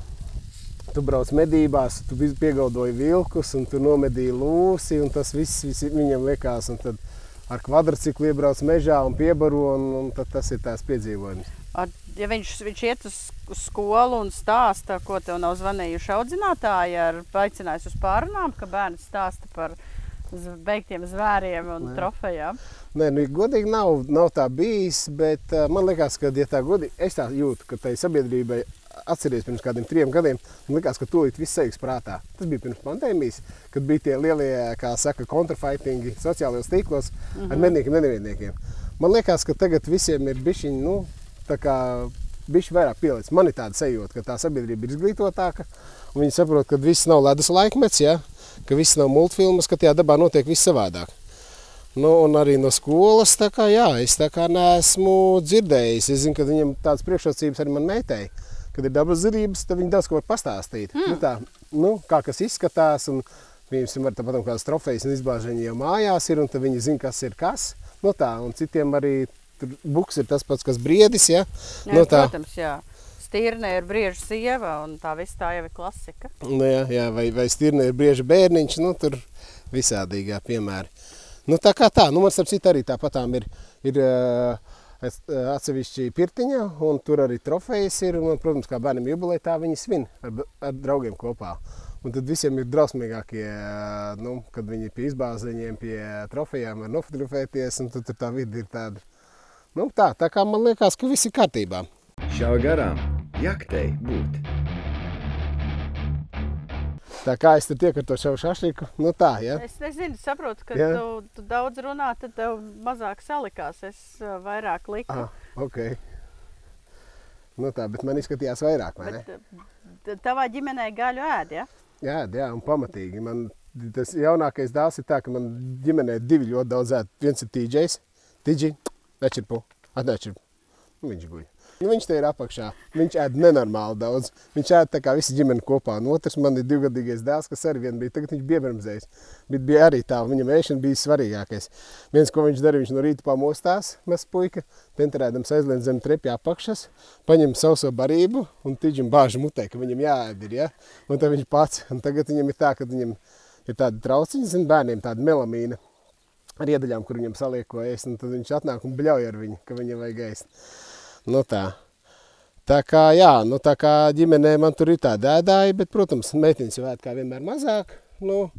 Speaker 3: Tu brauc medībās, tu piegaudoji vilkus, un tu nomedīji lūsi, un tas viss, viss viņam liekas. Un tad ar kvadrciklu iebrauc mežā un piebaro, un, un tas ir tās piedzīvojums.
Speaker 2: Ar, ja viņš, viņš iet uz, skolu un stāsta, ko tev nav zvanījuši audzinātāji, ar aicinājis uz pārunām, ka bērns stāsta par beigtiem zvēriem un
Speaker 3: Nē.
Speaker 2: trofejām.
Speaker 3: Nē, nu, godīgi nav, nav tā bijis, bet uh, man liekas, ka, ja tā godīgi, es tā jūtu, ka tai sabiedrībai atceries pirms kādiem trim gadiem, man liekas, ka tūlīt viss saigs prātā. Tas bija pirms pandēmijas, kad bija tie lielie, kā saka, kontrafaitingi sociālajos tīklos mm -hmm. ar medniekiem, nevienniekiem. Man liekas, ka tagad visiem ir bišķiņi, nu, tā kā bišķi vairāk pielicis. Man ir tāda sajūta, ka tā sabiedrība ir izglītotāka, un viņi saprot, ka viss nav ledus laikmets, ja? ka viss nav multfilmas, ka tajā dabā notiek viss savādāk. Nu, un arī no skolas, kā, jā, es tā kā neesmu dzirdējis. Es zinu, ka viņam tādas priekšrocības arī man meitai. Kad ir dabas zinības, tad viņi daudz ko var pastāstīt. Mm. Nu, tā, nu, kā kas izskatās, un viņiem var tāpat kādas trofejas un izbāžiņi jau mājās ir, un tad viņi zina, kas ir kas. Nu, tā, un citiem arī tur buks ir tas pats, kas briedis, ja? Nu, tā.
Speaker 2: Protams, jā. Stīrne ir brieža sieva, un tā viss tā jau ir klasika.
Speaker 3: Nu, jā, jā, vai, vai stirna ir brieža bērniņš, nu, tur visādīgā piemēri. Nu, tā kā tā, nu, man starp citu arī tāpatām ir, ir uh, atsevišķi pirtiņa, un tur arī trofejas ir, un, protams, kā bērnam jubilē, tā viņi svin ar, ar draugiem kopā. Un tad visiem ir drausmīgākie, uh, nu, kad viņi pie izbāziņiem, pie trofejām var nofotografēties, un tad tur tā vidi ir tāda. Nu, tā, tā kā man liekas, ka viss ir kārtībā.
Speaker 1: Šā garām jaktei būt.
Speaker 3: Tā kā es tur tieku ar to savu šašliku, nu tā, ja?
Speaker 2: Es nezinu, saprotu, ka
Speaker 3: Jā.
Speaker 2: tu, tu daudz runā, tad tev mazāk salikās. Es vairāk liku.
Speaker 3: Ah, ok. Nu tā, bet man izskatījās vairāk, vai ne?
Speaker 2: Bet t- tavā ģimenē gaļu ēd, ja?
Speaker 3: Jā, jā, un pamatīgi. Man tas jaunākais dēls ir tā, ka man ģimenē divi ļoti daudz ēd. Viens ir TJs, TJ, nečirpu, atnečirpu. Nu, viņš guļ. Nu, viņš te ir apakšā. Viņš ēd nenormāli daudz. Viņš ēd tā kā visi ģimene kopā. Un otrs man ir divgadīgais dēls, kas arī vien bija. Tagad viņš bija bērnzējis. Bet bija arī tā, viņam ēšana bija svarīgākais. Viens, ko viņš darīja, viņš no rīta pamostās, mēs puika, tenterēdams aizlien zem trepja apakšas, paņem sauso barību un tiģim bāžu mutē, ka viņam jāēd ir, ja? Un tad viņš pats. Un tagad viņam ir tā, ka viņam ir tāda trauciņa, zin, bērniem tāda melamīna ar iedaļām, kur viņam saliek ko ēst, un tad viņš atnāk un bļauj ar viņu, ka viņam vajag ēst. Nu tā. Tā kā, jā, nu tā kā ģimenē man tur ir tāda ēdāja, bet, protams, meitenes jau ēd kā vienmēr mazāk. Nu,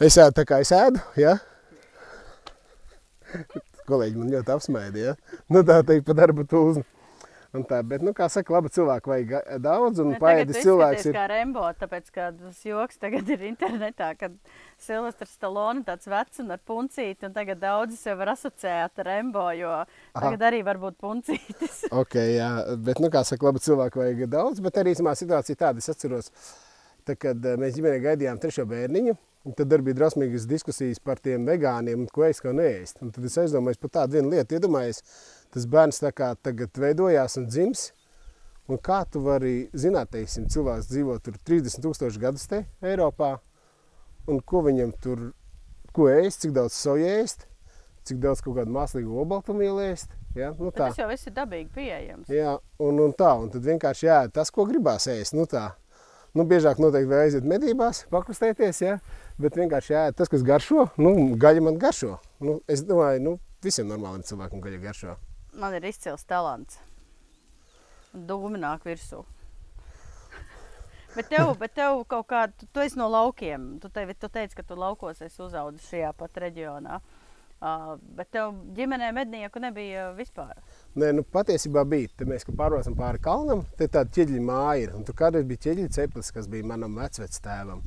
Speaker 3: es ēdu tā kā es ēdu, ja? Kolēģi man ļoti apsmaida, ja? Nu tā teikt pa darba tūzni. Un tā, bet, nu, kā saka, laba cilvēka vajag eh, daudz, un
Speaker 2: Nu,
Speaker 3: paēdis cilvēks
Speaker 2: ir kā Rembo, tāpēc, ka tas joks tagad ir internetā, kad Silvestrs Stallone tāds vecs un ar puncīti, un tagad daudzi sev var asociēt ar Rembo, jo tagad arī var būt puncītis.
Speaker 3: Ok, jā, bet, nu, kā saka, labi cilvēku vajag daudz, bet arī samā situācija tāda, es atceros, tā, kad eh, mēs ģimenē gaidījām trešo bērniņu, Un tad arī bija drusmīgas diskusijas par tiem vegāniem, ko ēst, ko neēst. Un tad es aizdomājos par tādu vienu lietu. Iedomājies, tas bērns tagad veidojās un dzims. Un kā tu vari zināt, teiksim, cilvēks dzīvo tur 30 tūkstoši gadus te Eiropā, un ko viņam tur, ko ēst, cik daudz soja ēst, cik daudz kaut kādu mākslīgu obaltumvielu ēst. Ja? Nu,
Speaker 2: Bet
Speaker 3: tā.
Speaker 2: tas jau viss ir dabīgi pieejams.
Speaker 3: Jā, un, un tā, un tad vienkārši jā, tas, ko gribās ēst, nu tā. Nu, biežāk noteikti vēl aiziet medībās, pakustēties, ja? bet vienkārši jā, tas, kas garšo, nu, gaļa man garšo. Nu, es domāju, nu, visiem normāliem cilvēkiem gaļa garšo.
Speaker 2: Man ir izcils talants. Dūmi nāk virsū. Bet tev, bet tev kaut kā, tu, tu esi no laukiem. Tu, tevi, tu teici, ka tu laukos esi uzaugusi šajā pat reģionā. Uh, bet tev ģimenē mednieku nebija vispār.
Speaker 3: Nē, nu, patiesībā bija. Te mēs kā pārvācam pāri kalnam, te tāda ķieģeļa māja ir. Tur kādreiz bija ķieģeļa ceplis, kas bija manam vecvectēvam.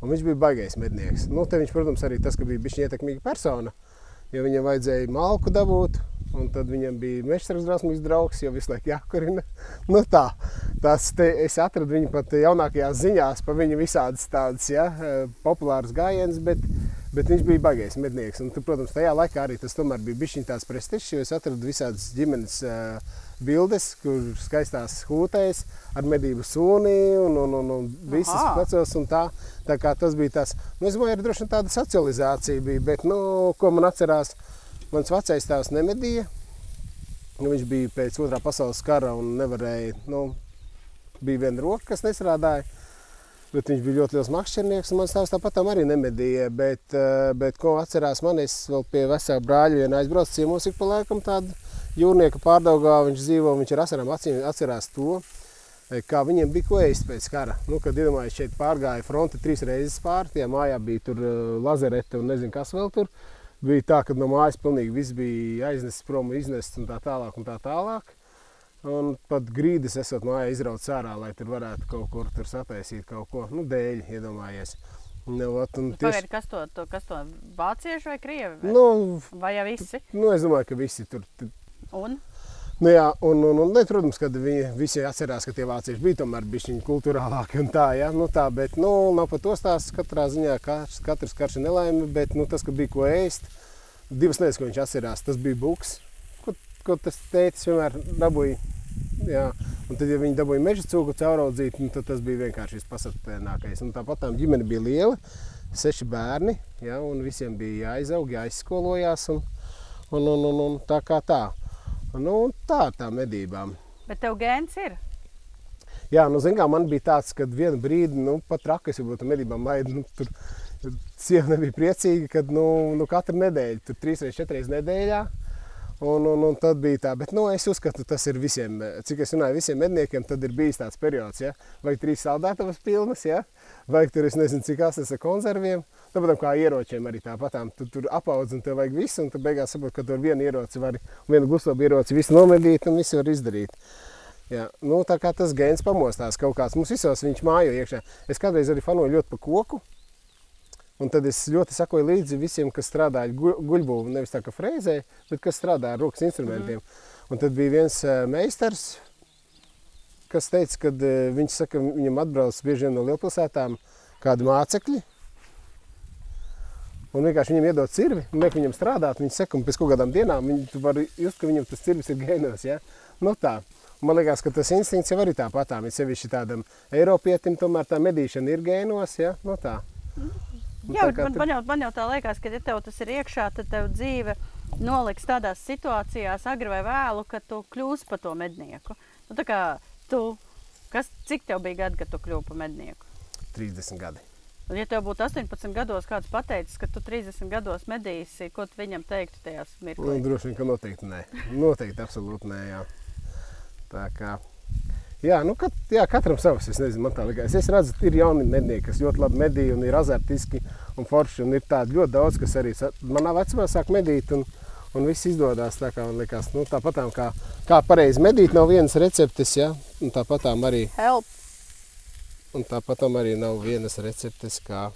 Speaker 3: Un viņš bija baigais mednieks. Nu, te viņš, protams, arī tas, ka bija bišķi ietekmīga persona, jo viņam vajadzēja malku dabūt, un tad viņam bija mežsargs drausmīgs draugs, jo visu laiku jākurina. Nu tā, tas te, es atradu viņu pat jaunākajās ziņās, pa viņu visādas tādas, ja, populāras gājienas, bet, bet viņš bija baigais mednieks. Un, tu, protams, tajā laikā arī tas tomēr bija bišķiņ tāds prestižs, jo es atradu visādas ģimenes uh, bildes, kur skaistās hūtēs ar medību sūnī un, un, un, un visas
Speaker 2: Aha.
Speaker 3: plecos un tā. Tā kā tas bija tas, nu, es domāju, arī droši vien tāda socializācija bija, bet, nu, ko man atcerās, mans vecais tēvs nemedīja. Nu, viņš bija pēc otrā pasaules kara un nevarēja, nu, bija viena roka, kas nestrādāja. Bet viņš bija ļoti liels makšķernieks, un mans tēvs tāpat arī nemedīja. Bet, eh, bet ko atcerās man, es vēl pie vecā brāļa viena aizbraucu ciemos ik pa laikam tādu jūrnieka pārdaugā, viņš dzīvo, viņš ar asarām acīm atcerās to, eh, kā viņiem bija ko ēst pēc kara. Nu, kad iedomājies šeit pārgāja fronte trīs reizes pār, tie mājā bija tur eh, lazerete un nezinu kas vēl tur. Bija tā, ka no mājas pilnīgi viss bija aiznesis prom, iznests un tā tālāk un tā tālāk. Un pat grīdas esot mājā izrauts ārā, lai tur varētu kaut kur tur sataisīt kaut ko, nu, dēļ, iedomājies. Nu, ot, un
Speaker 2: Pagaidi, kas to, to, kas to vācieši vai krievi? Vai,
Speaker 3: nu,
Speaker 2: vai jau visi?
Speaker 3: nu, es domāju, ka visi tur
Speaker 2: Un?
Speaker 3: Nu, jā, un, un, un, ne, protams, ka viņi visi atcerās, ka tie vācieši bija tomēr bišķiņi kultūrālāki un tā, ja? nu, tā, bet, nu, nav par to stāsts katrā ziņā, katrs, katrs karš ir nelaime, bet, nu, tas, ka bija ko ēst, divas lietas, ko viņš atcerās, tas bija buks, ko, ko tas tētis vienmēr dabūja, jā, un tad, ja viņi dabūja meža cūku cauraudzīt, nu, tad tas bija vienkārši vispasatpēnākais, un tāpat tām ģimene bija liela, seši bērni, ja, un visiem bija jāizaug, jāizskolojās, un, un, un, un, un tā kā tā. Nu, tā ar tām medībām.
Speaker 2: Bet tev gēns ir.
Speaker 3: Jā, nu, zin, kā, man bija tāds, ka vienu brīdi, nu, pat traki, es varbūt medībām maidu, nu, tur sieva nebija priecīga, kad, nu, nu katru nedēļu, tur trīs vai četras nedēļā. Un, un, un tad bija tā, bet nu, es uzskatu, tas ir visiem, cik es runāju, visiem medniekiem, tad ir bijis tāds periods, ja? vai trīs saldētavas pilnas, ja? vai tur es nezinu, cik asas ar konserviem. Tāpat kā ieročiem arī tāpatām, tu tur apaudz un tev vajag visu, un tu beigās saproti, ka tu ar vienu ieroci vari, un vienu gustobu ieroci visu nomedīt un visu var izdarīt. Jā, nu, tā kā tas gēns pamostās kaut kāds, mums visos viņš mājo iekšā. Es kādreiz arī fanoju ļoti pa koku, un tad es ļoti sakoju līdzi visiem, kas strādāja gu- guļbūvu, nevis tā kā freizē, bet kas strādā ar rokas instrumentiem. Mm. Un tad bija viens eh, meistars, kas teica, ka viņš saka, viņam atbrauc bieži no lielpilsētām kādi mācekļi, Un vienkārši viņam iedod cirvi, un liek viņam strādāt. Viņš saka, un pēc kaut kādām dienām viņi, tu vari just, ka viņam tas cirvis ir gēnos. Ja? Nu, tā. Man liekas, ka tas instinkts jau arī tāpatām. Ir sevišķi tādam Eiropietim, tomēr tā medīšana ir gēnos. Ja? Nu, tā. Un
Speaker 2: Jā,
Speaker 3: tā
Speaker 2: man, man, jau, man jau tā liekas, ka, ja tev tas ir iekšā, tad tev dzīve noliks tādās situācijās, agri vai vēlu, ka tu kļūsi par to mednieku. Nu, tā kā tu, kas, cik tev bija gadi, kad tu kļuvi par mednieku?
Speaker 3: 30 gadi.
Speaker 2: Un, ja tev būtu 18 gados kāds pateicis, ka tu 30 gados medīsi, ko tu viņam teiktu tajās
Speaker 3: Nu,
Speaker 2: mirklīs?
Speaker 3: droši vien, ka noteikti nē. Noteikti, absolūti nē. Jā. Tā kā. Jā, nu, kat, jā, katram savs. Es nezinu, man tā liekas. Es redzu, ir jauni mednieki, kas ļoti labi medī un ir azartiski un forši. Un ir tādi ļoti daudz, kas arī manā vecumā sāk medīt. Un, un viss izdodas tā, kā man liekas. Nu, tāpatām kā, kā pareizi medīt, nav vienas receptes. Ja? Un tāpatām arī,
Speaker 2: Help!
Speaker 3: un tāpatām arī nav vienas receptes, kā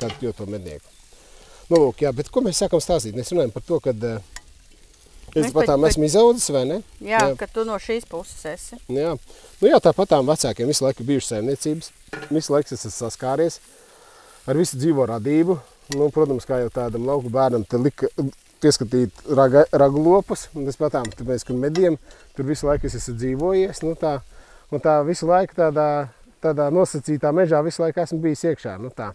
Speaker 3: kādu kļūt mednieku. Nu, lūk, jā, bet ko mēs sākam stāstīt? Mēs runājam par to, ka uh, es
Speaker 2: Mēs
Speaker 3: pat
Speaker 2: pa-
Speaker 3: esmu izaudzis, vai ne?
Speaker 2: Jā,
Speaker 3: Jā.
Speaker 2: ka tu no šīs puses esi.
Speaker 3: Jā, nu, jā tāpat tām vecākiem visu laiku bijušas saimniecības. Visu laiku es esmu saskāries ar visu dzīvo radību. Nu, protams, kā jau tādam lauku bērnam, te lika pieskatīt raga, ragu lopus. Un es patām, tāpēc, ka mediem tur visu laiku es esmu dzīvojies. Nu, tā, un tā visu laiku tādā, tādā nosacītā mežā visu laiku esmu bijis iekšā. Nu, tā.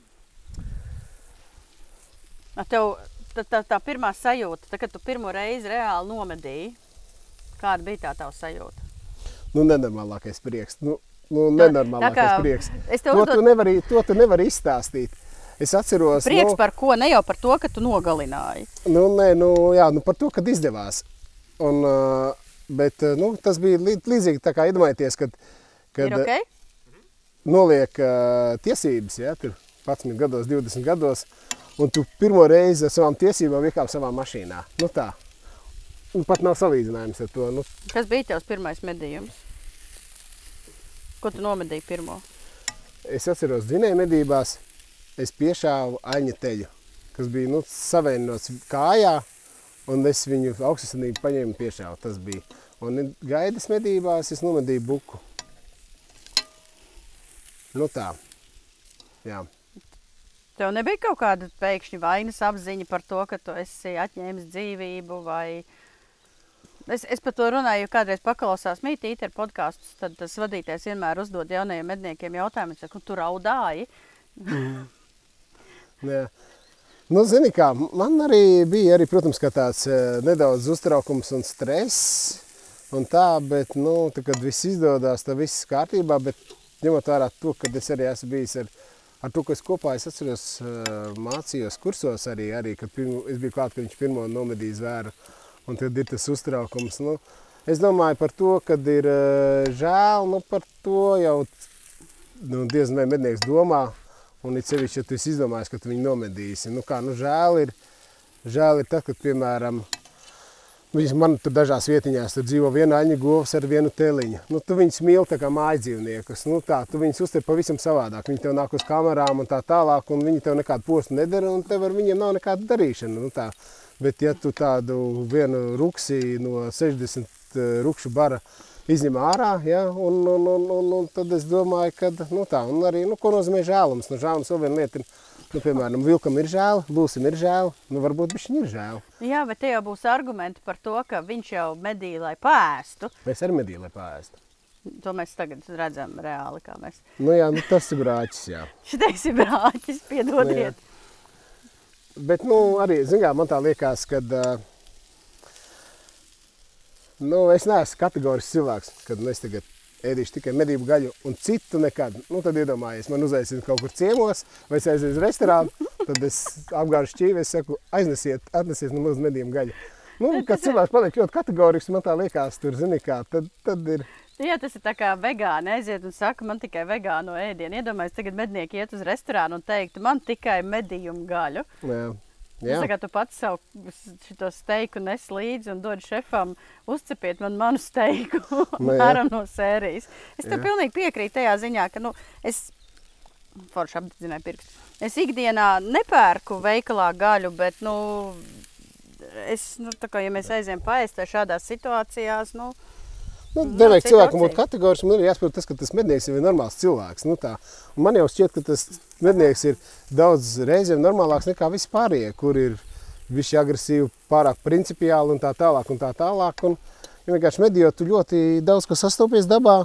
Speaker 2: Tev tā, tā, tā pirmā sajūta, tā, kad tu pirmo reizi reāli nomedīji, kāda bija tā tava sajūta?
Speaker 3: Nu, nenormālākais prieks. Nu, nu, nenormālākais
Speaker 2: kā
Speaker 3: prieks.
Speaker 2: es tev
Speaker 3: To
Speaker 2: uzdod-
Speaker 3: tu, nevari, to tu nevari izstāstīt. Es atceros,
Speaker 2: Prieks
Speaker 3: nu,
Speaker 2: par ko? Ne jau par to, ka tu nogalināji.
Speaker 3: Nu, nē, nu, jā, nu, par to, kad izdevās. Un, uh, bet, uh, nu, tas bija lī- līdzīgi tā kā iedomājieties, kad, kad
Speaker 2: Ir ok?
Speaker 3: noliek uh, tiesības, ja, tur 11 gados, 20 gados, un tu pirmo reizi ar savām tiesībām iekāp savā mašīnā. Nu, tā. Un pat nav salīdzinājums ar to. Nu,
Speaker 2: Kas bija tavs pirmais medījums? Ko tu nomedīji pirmo?
Speaker 3: es atceros, dzinēju medībās, es piešāvu aņa teļu, kas bija nu, savienots kājā, un es viņu augstsinību paņēmu piešāvu. Tas bija. Un gaidas medībās es nomedīju buku. Nu tā. Jā.
Speaker 2: Tev nebija kaut kāda pēkšņa vainas apziņa par to, ka tu esi atņēmis dzīvību vai... Es, es par to runāju, jo kādreiz paklausās mītīti ar podkāstus, tad tas vadītājs vienmēr uzdod jaunajiem medniekiem jautājumu, saka, tu raudāji.
Speaker 3: Jā. Nu, zini kā, man arī bija, arī, protams, tāds eh, nedaudz uztraukums un stress. Un tā, bet, nu, tā, kad viss izdodas, tad viss kārtībā. Bet, ņemot vērā to, ka es arī esmu bijis ar, ar to, kas kopā, es atceros, eh, mācījos kursos arī, arī kad pirmo, es biju klāt, kad viņš pirmo nomedīja zvēru. Un tad ir tas uztraukums. Nu, es domāju par to, ka ir eh, žēl, nu, par to jau nu, diezgan vai mednieks domā. Un it sevišķi, ja tu esi izdomājis, ka tu viņu nomedīsi. Nu, kā, nu, žēl ir, žēl ir tad, kad, piemēram, Viņš man tur dažās vietiņās tur dzīvo viena aņa govs ar vienu teliņu. Nu, tu viņus mīli tā kā mājas dzīvniekus. Nu, tā, tu viņus uztver pavisam savādāk. Viņi tev nāk uz kamerām un tā tālāk, un viņi tev nekādu postu nedara, un tev ar viņiem nav nekāda darīšana. Nu, tā. Bet ja tu tādu vienu ruksi no 60 eh, rukšu bara izņem ārā, ja, un, un, un, un, un tad es domāju, ka nu, tā, un arī, nu, ko nozīmē žēlums. Nu, žēlums vēl viena lieta ir, nu, piemēram, vilkam ir žēl, būsim ir žēl, nu, varbūt viņš ir žēl.
Speaker 2: Jā, bet te jau būs argumenti par to, ka viņš jau medīja, lai pēstu.
Speaker 3: Mēs arī medīju, lai pāēstu.
Speaker 2: To mēs tagad redzam reāli, kā mēs.
Speaker 3: Nu, jā, nu, tas ir brāķis, jā.
Speaker 2: Šitais ir brāķis, piedodiet.
Speaker 3: Bet, nu, arī, zinām, man tā liekas, ka uh, nu, es neesmu kategorisks cilvēks, kad nu, es tagad ēdīšu tikai medību gaļu un citu nekad. Nu, tad iedomājies, man uzaicina kaut kur ciemos vai es aiziešu uz restorānu, tad es apgāžu šķīvi, es saku, aiznesiet, atnesiet nu, lūdzu medību gaļu. Nu, kad cilvēks paliek ļoti kategorisks, man tā liekas, tur, zini kā, tad, tad ir.
Speaker 2: Jā, tas ir tā kā vegāni aiziet un saka, man tikai vegāno ēdienu. Iedomājieties, tagad mednieki iet uz restorānu un teiktu, man tikai medījumu gaļu.
Speaker 3: Jā.
Speaker 2: Jā. Tā kā tu pats savu šo steiku nes līdzi un dod šefam, uzcepiet man manu steiku,
Speaker 3: Nu, jā.
Speaker 2: apmēram no sērijas. Es
Speaker 3: Jā.
Speaker 2: pilnīgi piekrītu tajā ziņā, ka nu, es forši apdedzināju pirkstu. Es ikdienā nepērku veikalā gaļu, bet, nu, es, nu, kā, ja mēs aizējām paēst vai šādās situācijās, nu,
Speaker 3: Nu,
Speaker 2: Nu,
Speaker 3: Nevajag
Speaker 2: situācija.
Speaker 3: cilvēkam būt kategoriskiem. Man ir jāsaprot, tas, ka tas mednieks jau ir normāls cilvēks. Nu, tā. Un man jau šķiet, ka tas mednieks ir daudz reizēm normālāks nekā visi pārējie, kur ir visi agresīvi, pārāk principiāli un tā tālāk. Un tā tālāk. Un, ja vienkārši medījot, tu ļoti daudz ko sastopies dabā.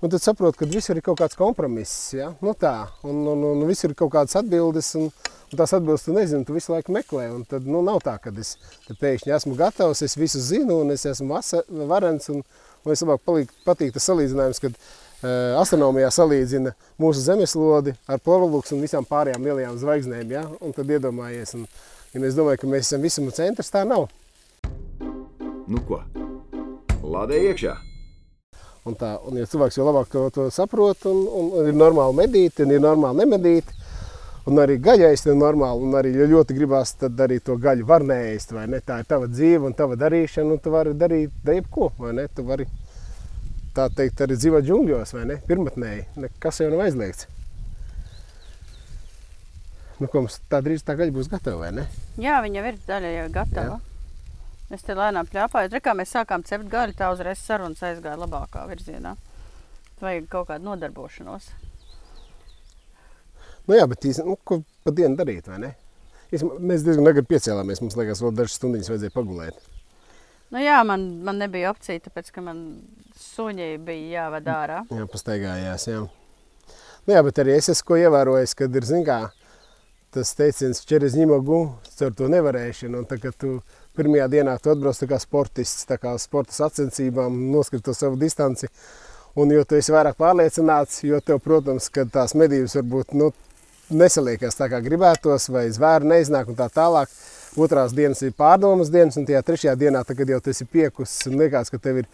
Speaker 3: Un tad saproti, ka visur ir kaut kāds kompromiss. Ja? Nu, tā. un, un, un visur ir kaut kādas atbildes. Un, un tās atbildes tu nezini, tu visu laiku meklē. Tad nu, nav tā, ka es pēkšņi esmu gatavs, es visu zinu un es esmu varens. Un, un es labāk palīk, patīk tas salīdzinājums, kad uh, astronomijā salīdzina mūsu zemeslodi ar Porlūks un visām pārējām lielajām zvaigznēm. Ja? Un tad iedomājies, un, ja es domāju, ka mēs esam visuma centrs, tā nav.
Speaker 1: Nu ko? Lādē iekšā!
Speaker 3: Un tā, un, ja cilvēks jau labāk to, to saprot, un, un ir normāli medīt, un ir normāli nemedīt, un arī gaļais ir normāli, un arī, ja ļoti gribās, tad arī to gaļu var neēst, vai ne? Tā ir tava dzīve un tava darīšana, un tu vari darīt da jebko, vai ne? Tu vari, tā teikt, arī dzīvot džungļos, vai ne? Pirmatnēji, nekas jau nav aizliegts. Nu, ko mums tā drīz tā gaļa būs gatava, vai ne?
Speaker 2: jā, viņa ir daļa jau gatava. Es te lēnām plēpāju. Tur kā mēs sākām cept gaļu, tā uzreiz sarunas aizgāja labākā virzienā. Vajag kaut kādu nodarbošanos.
Speaker 3: Nu, jā, bet īstenībā, nu, ko pa dienu darīt, vai ne? Mēs diezgan agri piecēlāmies. Mums liekas, vēl dažas stundas vajadzēja pagulēt.
Speaker 2: Nu, jā, man, man nebija opcija, tāpēc ka man suņi bija jāved mm. ārā.
Speaker 3: Jā, pastaigājās. Jā. Nu, jā, bet arī es esmu ievērojis, kad ir kā, tas teiciens, ka čeres ņemogu caur to nevarēšanu. Un, tā, tu, Pirmajā dienā tu atbrauc kā sportists, tā kā sporta sacensībām, noskrīt to savu distanci. Un jo tu esi vairāk pārliecināts, jo tev, protams, tās medības varbūt nu, nesaliekas tā kā gribētos, vai zvēri neiznāk un tā tālāk. Otrās dienas ir pārdomas dienas, un tajā trešajā dienā, tā, kad jau tas ir piekusis un liekas, ka tev ir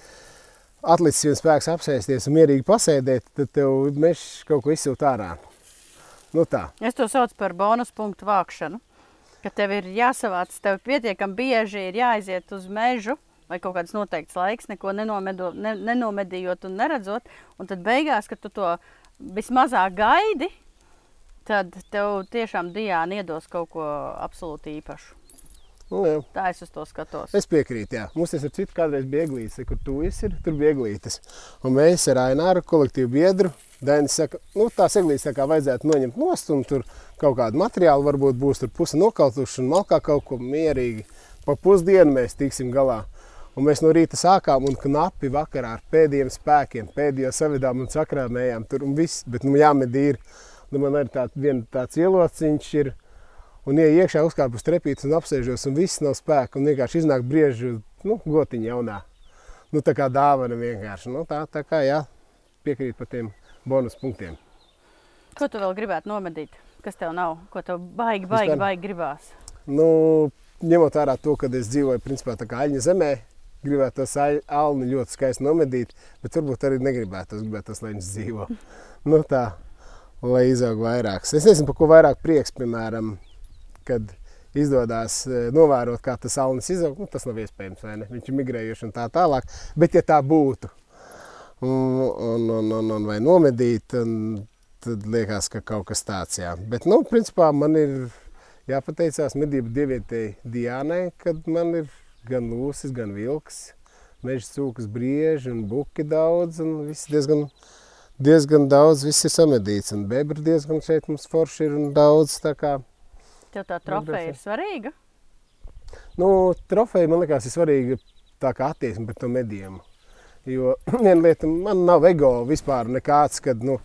Speaker 3: atlicis viens spēks apsēsties un mierīgi pasēdēt, tad tev mežs kaut ko izsūt ārā. Nu tā.
Speaker 2: Es to saucu par bonus punktu vākšanu. Ka tev ir jāsavāc, tev pietiekami bieži ir jāaiziet uz mežu, vai kaut kāds noteikts laiks, neko nenomedo, ne, nenomedījot un neredzot. Un tad beigās, kad tu to vismazāk gaidi, tad tev tiešām Diana iedos kaut ko absolūti īpašu.
Speaker 3: Nu, jā.
Speaker 2: Tā es uz to skatos.
Speaker 3: Es piekrītu, jā. Mums ar citu kādreiz bija ieglītis, kur tu esi, tur bija ieglītis. Un mēs ar Aināru kolektīvu biedru, Dainis saka, nu tās ieglītis tā kā vajadzētu noņemt nost, un tur kaut kādu materiālu varbūt būs tur puse nokautuši un malkā kaut ko mierīgi. Pa pusdienu mēs tiksim galā. Un mēs no rīta sākām un knapi vakarā ar pēdējiem spēkiem, pēdējo savidām un sakrāmējām tur un viss, bet nu jāmedī ir. Nu, man arī tā, vien tāds ielociņš ir, un ieej iekšā uzkāp uz trepītes un apsēžos, un viss nav spēka, un vienkārši iznāk briežu, nu, gotiņa jaunā. Nu, tā kā dāvana vienkārši, nu, tā, tā kā, jā, piekrīt par tiem bonus punktiem.
Speaker 2: Ko tu vēl gribētu nomedīt? Kas tev nav? Ko tev baigi, baigi,
Speaker 3: Vispār-
Speaker 2: baigi gribās?
Speaker 3: Nu, ņemot vērā to, ka es dzīvoju principā tā kā aļņa zemē, gribētu tos alni ļoti skaisti nomedīt, bet varbūt arī negribētu, es gribētu, lai viņš dzīvo. Nu tā, lai izaug vairāks. Es nezinu, par ko vairāk prieks, piemēram, kad izdodas eh, novērot, kā tas alnis izaug. Nu, tas nav iespējams, vai ne? Viņš ir migrējuši un tā tālāk. Bet ja tā būtu, un, un, un, un, un vai nomedīt, un, tad liekas, ka kaut kas tāds, jā. Bet, nu, principā man ir jāpateicās medību dievietei Diānai, kad man ir gan lūsis, gan vilks, meža cūkas brieži un buki daudz, un viss diezgan, diezgan daudz, viss ir samedīts, un bebri diezgan šeit mums forši ir un daudz, tā kā,
Speaker 2: Tev tā trofeja ir svarīga.
Speaker 3: nu, trofeja man liekas ir svarīga tā kā attieksme pret to medījumu. Jo viena lieta, man nav ego vispār nekāds, kad, nu,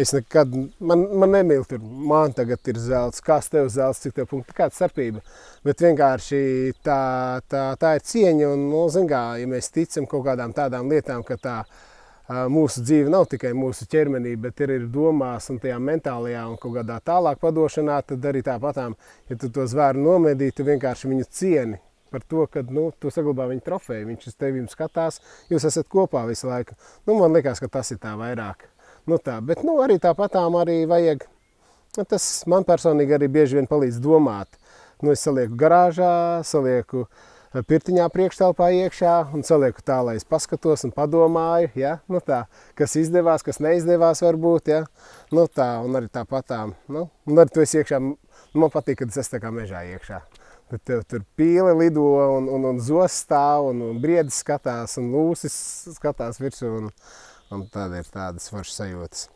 Speaker 3: es nekad, man, man nemīl tur, man tagad ir zelts, kas tev zelts, cik tev punkti, kāda starpība. Bet vienkārši tā, tā, tā ir cieņa un, nu, zin kā, ja mēs ticam kaut kādām tādām lietām, ka tā ā, mūsu dzīve nav tikai mūsu ķermenī, bet ir, ir domās un tajā mentālajā un kaut kādā tālāk padošanā, tad arī tāpatām, ja tu to zvēru nomedī, tu vienkārši viņu cieni par to, ka nu, tu saglabā viņa trofeju, viņš uz tevi skatās, jūs esat kopā visu laiku. Nu, man liekas, ka tas ir tā vairāk. Nu, tā, bet nu, arī tāpatām arī vajag, nu, tas man personīgi arī bieži vien palīdz domāt. Nu, es salieku garāžā, salieku eh, pirtiņā priekštelpā iekšā un salieku tā, lai es paskatos un padomāju, ja? nu, tā, kas izdevās, kas neizdevās varbūt, ja? nu, tā, un arī tāpatām. Nu, un arī tu esi iekšā, man patīk, kad es esmu tā kā mežā iekšā. Tev tur pīle lido un, un, un zos stāv un, un briedis skatās un lūsis skatās virsū un, un tāda ir tādas foršas sajūtas.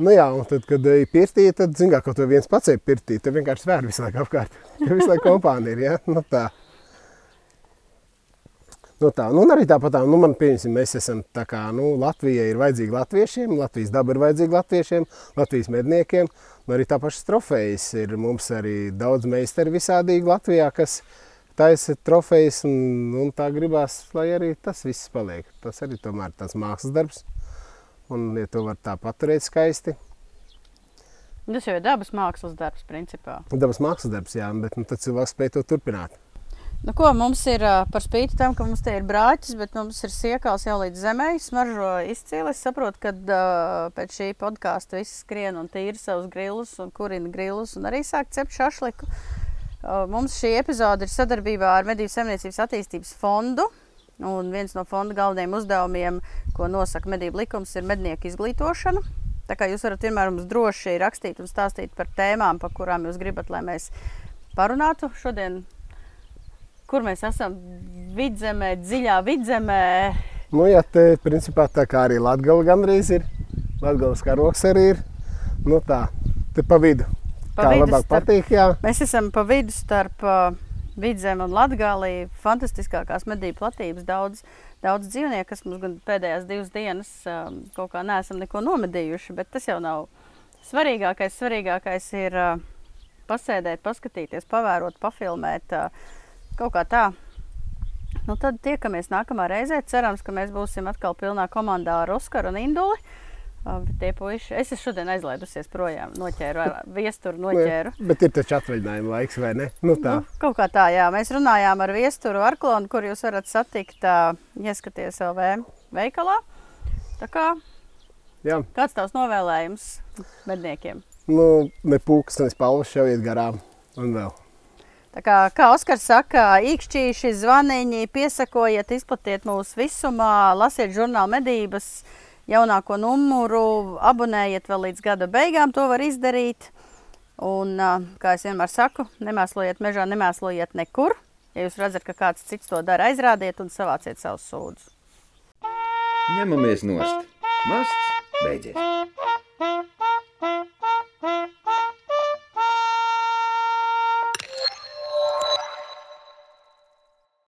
Speaker 3: Nu jā, un tad, kad ir pirtī, tad, zin kā, kaut ko viens pats ir pirtī, tad vienkārši svēr visu laiku apkārt. Tev visu laiku kompānija ir, ja? Nu tā. Nu tā, nu arī tāpat, nu man pieņemsim, mēs esam tā kā, nu, Latvija ir vajadzīga latviešiem, Latvijas daba ir vajadzīga latviešiem, Latvijas medniekiem, un arī tā pašas trofejas ir mums arī daudz meistari visādīgi Latvijā, kas taisa trofejas, un, un tā gribās, lai arī tas viss paliek. Tas arī tomēr tāds mākslas darbs, un ja to var tā paturēt skaisti.
Speaker 2: Tas jau ir dabas mākslas darbs, principā.
Speaker 3: Dabas mākslas darbs, jā, bet nu, cilvēks spēj to turpināt.
Speaker 2: Nu, ko, mums ir par spīti tam, ka mums te ir brāķis, bet mums ir siekals jau līdz zemē. Smaržo izcili. Es saprotu, ka uh, pēc šī podkāsta viss skrien un tīra savus grilus un kurina grilus un arī sāk cept šašliku. Uh, mums šī epizode ir sadarbībā ar Medību saimniecības attīstības fondu. Un viens no fonda galvenajiem uzdevumiem, ko nosaka medību likums, ir mednieku izglītošana. Tā kā jūs varat vienmēr mums droši rakstīt un stāstīt par tēmām, par kurām jūs gribat, lai mēs parunātu šodien kur mēs esam vidzemē, dziļā vidzemē.
Speaker 3: Nu, ja te principā tā kā arī Latgala gandrīz ir, Latgalas karoks arī ir, nu tā, te pa vidu.
Speaker 2: pa
Speaker 3: Kā
Speaker 2: vidu
Speaker 3: labāk
Speaker 2: starp-
Speaker 3: patīk, jā.
Speaker 2: Mēs esam pa vidu starp uh, Vidzemi un Latgālī. Fantastiskākās medību platības. Daudz, daudz dzīvnieku, kas mums gan pēdējās divas dienas um, kaut kā neesam neko nomedījuši, bet tas jau nav svarīgākais. Svarīgākais ir uh, pasēdēt, paskatīties, pavērot, pafilmēt uh, kaut kā tā. Nu, tad tiekamies nākamā reizē. Cerams, ka mēs būsim atkal pilnā komandā ar Oskaru un Induli. Tie puiši, es esmu šodien aizlaidusies projām, noķēru, viesturu noķēru.
Speaker 3: Bet ir taču atvaļinājuma laiks, vai ne? Nu, tā.
Speaker 2: Nu, kaut kā tā, jā. Mēs runājām ar viesturu Arklonu, kur jūs varat satikt, uh, ieskaties LV veikalā. Tā kā,
Speaker 3: Jā.
Speaker 2: kāds tavs novēlējums medniekiem?
Speaker 3: Nu, ne pūkstens palvas šaujiet garām. Un vēl.
Speaker 2: Tā kā, kā Oskars saka, īkšķīši, zvaniņi, piesakojiet, izplatiet mūsu visumā, lasiet žurnālu medības, jaunāko numuru, abonējiet vēl līdz gada beigām, to var izdarīt. Un, kā es vienmēr saku, nemēslojiet mežā, nemēslojiet nekur. Ja jūs redzat, ka kāds cits to dara, aizrādiet un savāciet savus sūdzes.
Speaker 1: Ņemamies nost. Masts beidzies.